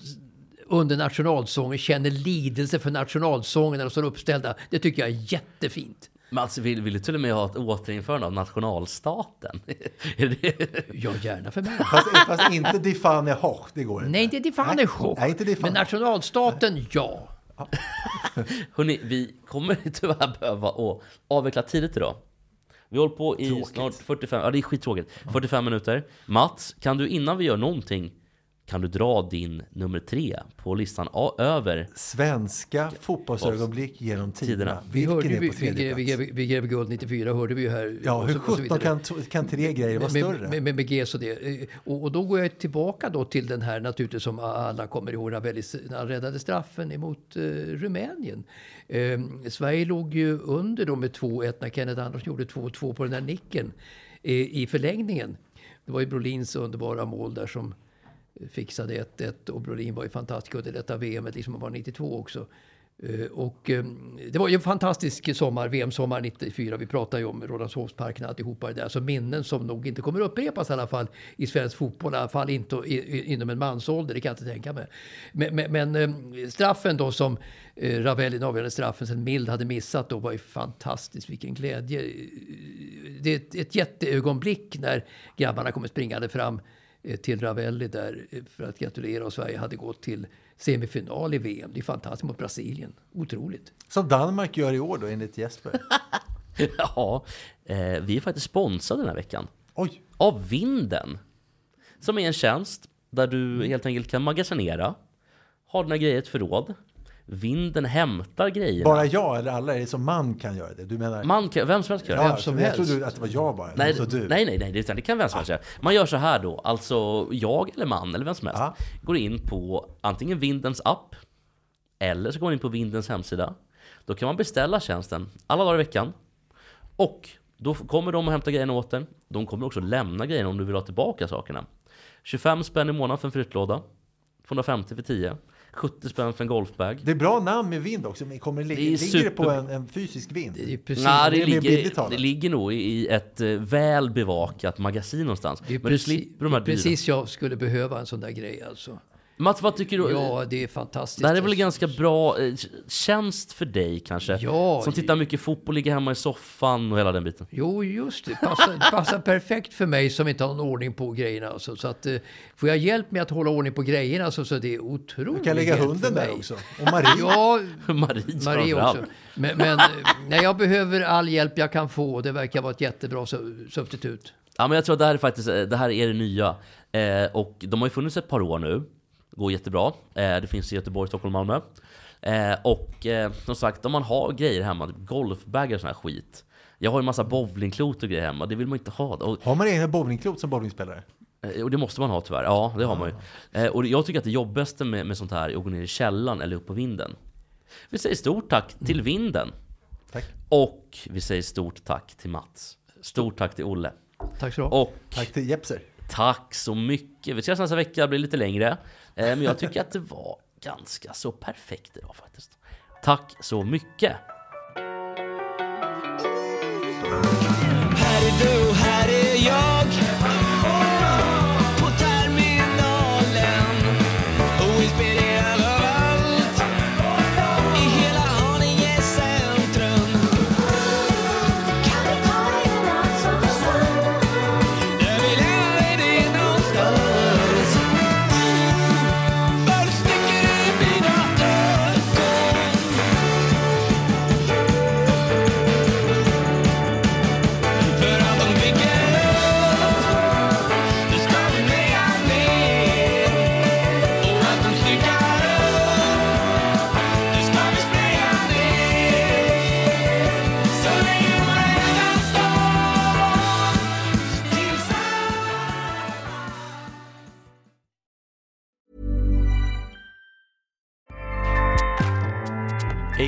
[SPEAKER 5] under nationalsången känner lidelse för nationalsången när de står uppställda. Det tycker jag är jättefint.
[SPEAKER 2] Men alltså, vill, vill du till och med ha ett återinförande av nationalstaten? [LAUGHS]
[SPEAKER 5] Ja, gärna för mig.
[SPEAKER 3] Fast, fast inte Die Fahne Hoch, det går inte.
[SPEAKER 5] Nej, inte die Fahne
[SPEAKER 3] Nej,
[SPEAKER 5] Hoch.
[SPEAKER 3] Nej, inte Die
[SPEAKER 5] Men nationalstaten, ja. [LAUGHS]
[SPEAKER 2] hörni, vi kommer tyvärr behöva att avveckla tidigt idag. Vi håller på i
[SPEAKER 3] Tråkigt.
[SPEAKER 2] snart 45, ja det är skittråkigt, 45 minuter. Mats, kan du innan vi gör någonting, kan du dra din nummer tre på listan a- över
[SPEAKER 3] Svenska fotbollsögonblick genom tiderna.
[SPEAKER 2] Tiderna.
[SPEAKER 5] Vi, hörde,
[SPEAKER 3] Vilken
[SPEAKER 5] vi,
[SPEAKER 3] är på
[SPEAKER 5] vi,
[SPEAKER 3] tredje
[SPEAKER 5] vi, vi, vi gräver guld 94, hörde vi ju här.
[SPEAKER 3] Ja,
[SPEAKER 5] och
[SPEAKER 3] hur sjutton kan, kan tre grejer vara
[SPEAKER 5] med,
[SPEAKER 3] större?
[SPEAKER 5] med, med, med GES och det. Eh, Och, och då går jag tillbaka då till den här naturligtvis som alla kommer ihåg, när han räddade straffen emot eh, Rumänien. Eh, Sverige låg ju under då med 2-1 när Kenneth Andersson gjorde 2-2 på den här nicken eh, i förlängningen. Det var ju Brolins underbara mål där som fixade 1-1 och Brolin var ju fantastisk under detta VM, liksom han var 92 också. Eh, och ehm, det var ju en fantastisk sommar, VM-sommar 94. Vi pratar ju om Rålambshovsparken och alltihopa det där. Så minnen som nog inte kommer upprepas i alla fall i svensk fotboll. I alla fall inte inom en mansålder, det kan jag inte tänka mig. Men, men, men ehm, straffen då som eh, Ravelli, den avgörande straffen, sen Mild hade missat då var ju fantastiskt. Vilken glädje. Det är ett, ett jätteögonblick när grabbarna kommer springande fram till Ravelli där eh, för att gratulera och Sverige hade gått till semifinal i VM. Det är fantastiskt mot Brasilien. Otroligt.
[SPEAKER 3] Som Danmark gör i år då, enligt Jesper. [LAUGHS]
[SPEAKER 2] Ja, eh, vi är faktiskt sponsrade den här veckan.
[SPEAKER 3] Oj,
[SPEAKER 2] Av Vinden. Som är en tjänst där du helt enkelt kan magasinera, ha dina grejer i ett förråd. Vinden hämtar grejerna.
[SPEAKER 3] bara jag eller alla? Är det som man kan göra det? Du menar?
[SPEAKER 2] Man kan, vem som helst kan göra det.
[SPEAKER 3] ja,
[SPEAKER 5] vem som
[SPEAKER 3] jag trodde att det var jag bara.
[SPEAKER 2] Nej,
[SPEAKER 3] så du.
[SPEAKER 2] nej, nej, nej, det, det kan vem som helst göra. Man gör så här då, alltså jag eller man eller vem som helst
[SPEAKER 3] Ja.
[SPEAKER 2] går in på antingen Vindens app eller så går man in på Vindens hemsida. Då kan man beställa tjänsten alla dagar i veckan och då kommer de och hämtar grejerna åt en. De kommer också lämna grejerna om du vill ha tillbaka sakerna. 25 spänn i månaden för en flyttlåda. 250 för 10. 70 spänn för en golfbag.
[SPEAKER 3] Det är bra namn med vind också, men kommer det, ligger, det på
[SPEAKER 2] super-
[SPEAKER 3] en, en fysisk vind?
[SPEAKER 5] Det är precis,
[SPEAKER 2] Nej, det,
[SPEAKER 3] det
[SPEAKER 2] ligger, det ligger nog i ett eh, väl bevakat magasin någonstans.
[SPEAKER 5] det är
[SPEAKER 2] Men du
[SPEAKER 5] precis,
[SPEAKER 2] slipper de här
[SPEAKER 5] det är
[SPEAKER 2] dyra.
[SPEAKER 5] precis jag skulle behöva en sån där grej alltså.
[SPEAKER 2] Mats, vad tycker du?
[SPEAKER 5] Ja, det är fantastiskt.
[SPEAKER 2] Det här är väl en ganska bra eh, tjänst för dig kanske?
[SPEAKER 5] Ja.
[SPEAKER 2] Som tittar mycket fotboll, ligger hemma i soffan och hela den biten.
[SPEAKER 5] Jo, just det. Passar, [LAUGHS] passar perfekt för mig som inte har någon ordning på grejerna. Alltså. Så att, eh, får jag hjälp med att hålla ordning på grejerna så, så det är otroligt
[SPEAKER 3] Du kan lägga hunden där också. Och Marie.
[SPEAKER 5] Ja, [LAUGHS]
[SPEAKER 2] Marie,
[SPEAKER 5] Marie också. Men, men eh, nej, jag behöver all hjälp jag kan få. Det verkar vara ett jättebra su- substitut.
[SPEAKER 2] Ja, men jag tror att det här är faktiskt det här är det nya. Eh, och de har ju funnits ett par år nu. Går jättebra. Eh, det finns i Göteborg, Stockholm, Malmö. Eh, och eh, som sagt, om man har grejer hemma, typ golfbagar och sån här skit. Jag har ju en massa bowlingklot och grejer hemma, det vill man inte ha. Och,
[SPEAKER 3] Har man egna bowlingklot som bowlingspelare?
[SPEAKER 2] och det måste man ha tyvärr, ja det har man ju. Och jag tycker att det jobbigaste med, med sånt här är att gå ner i källaren eller upp på vinden. Vi säger stort tack till vinden.
[SPEAKER 3] Tack.
[SPEAKER 2] Och vi säger stort tack till Mats. Stort tack till Olle.
[SPEAKER 5] Tack så du ha.
[SPEAKER 2] Och
[SPEAKER 3] Tack till Jepser.
[SPEAKER 2] Tack så mycket. Vi ses nästa vecka, det blir lite längre. Eh, men jag tycker att det var ganska så perfekt idag faktiskt. Tack så mycket.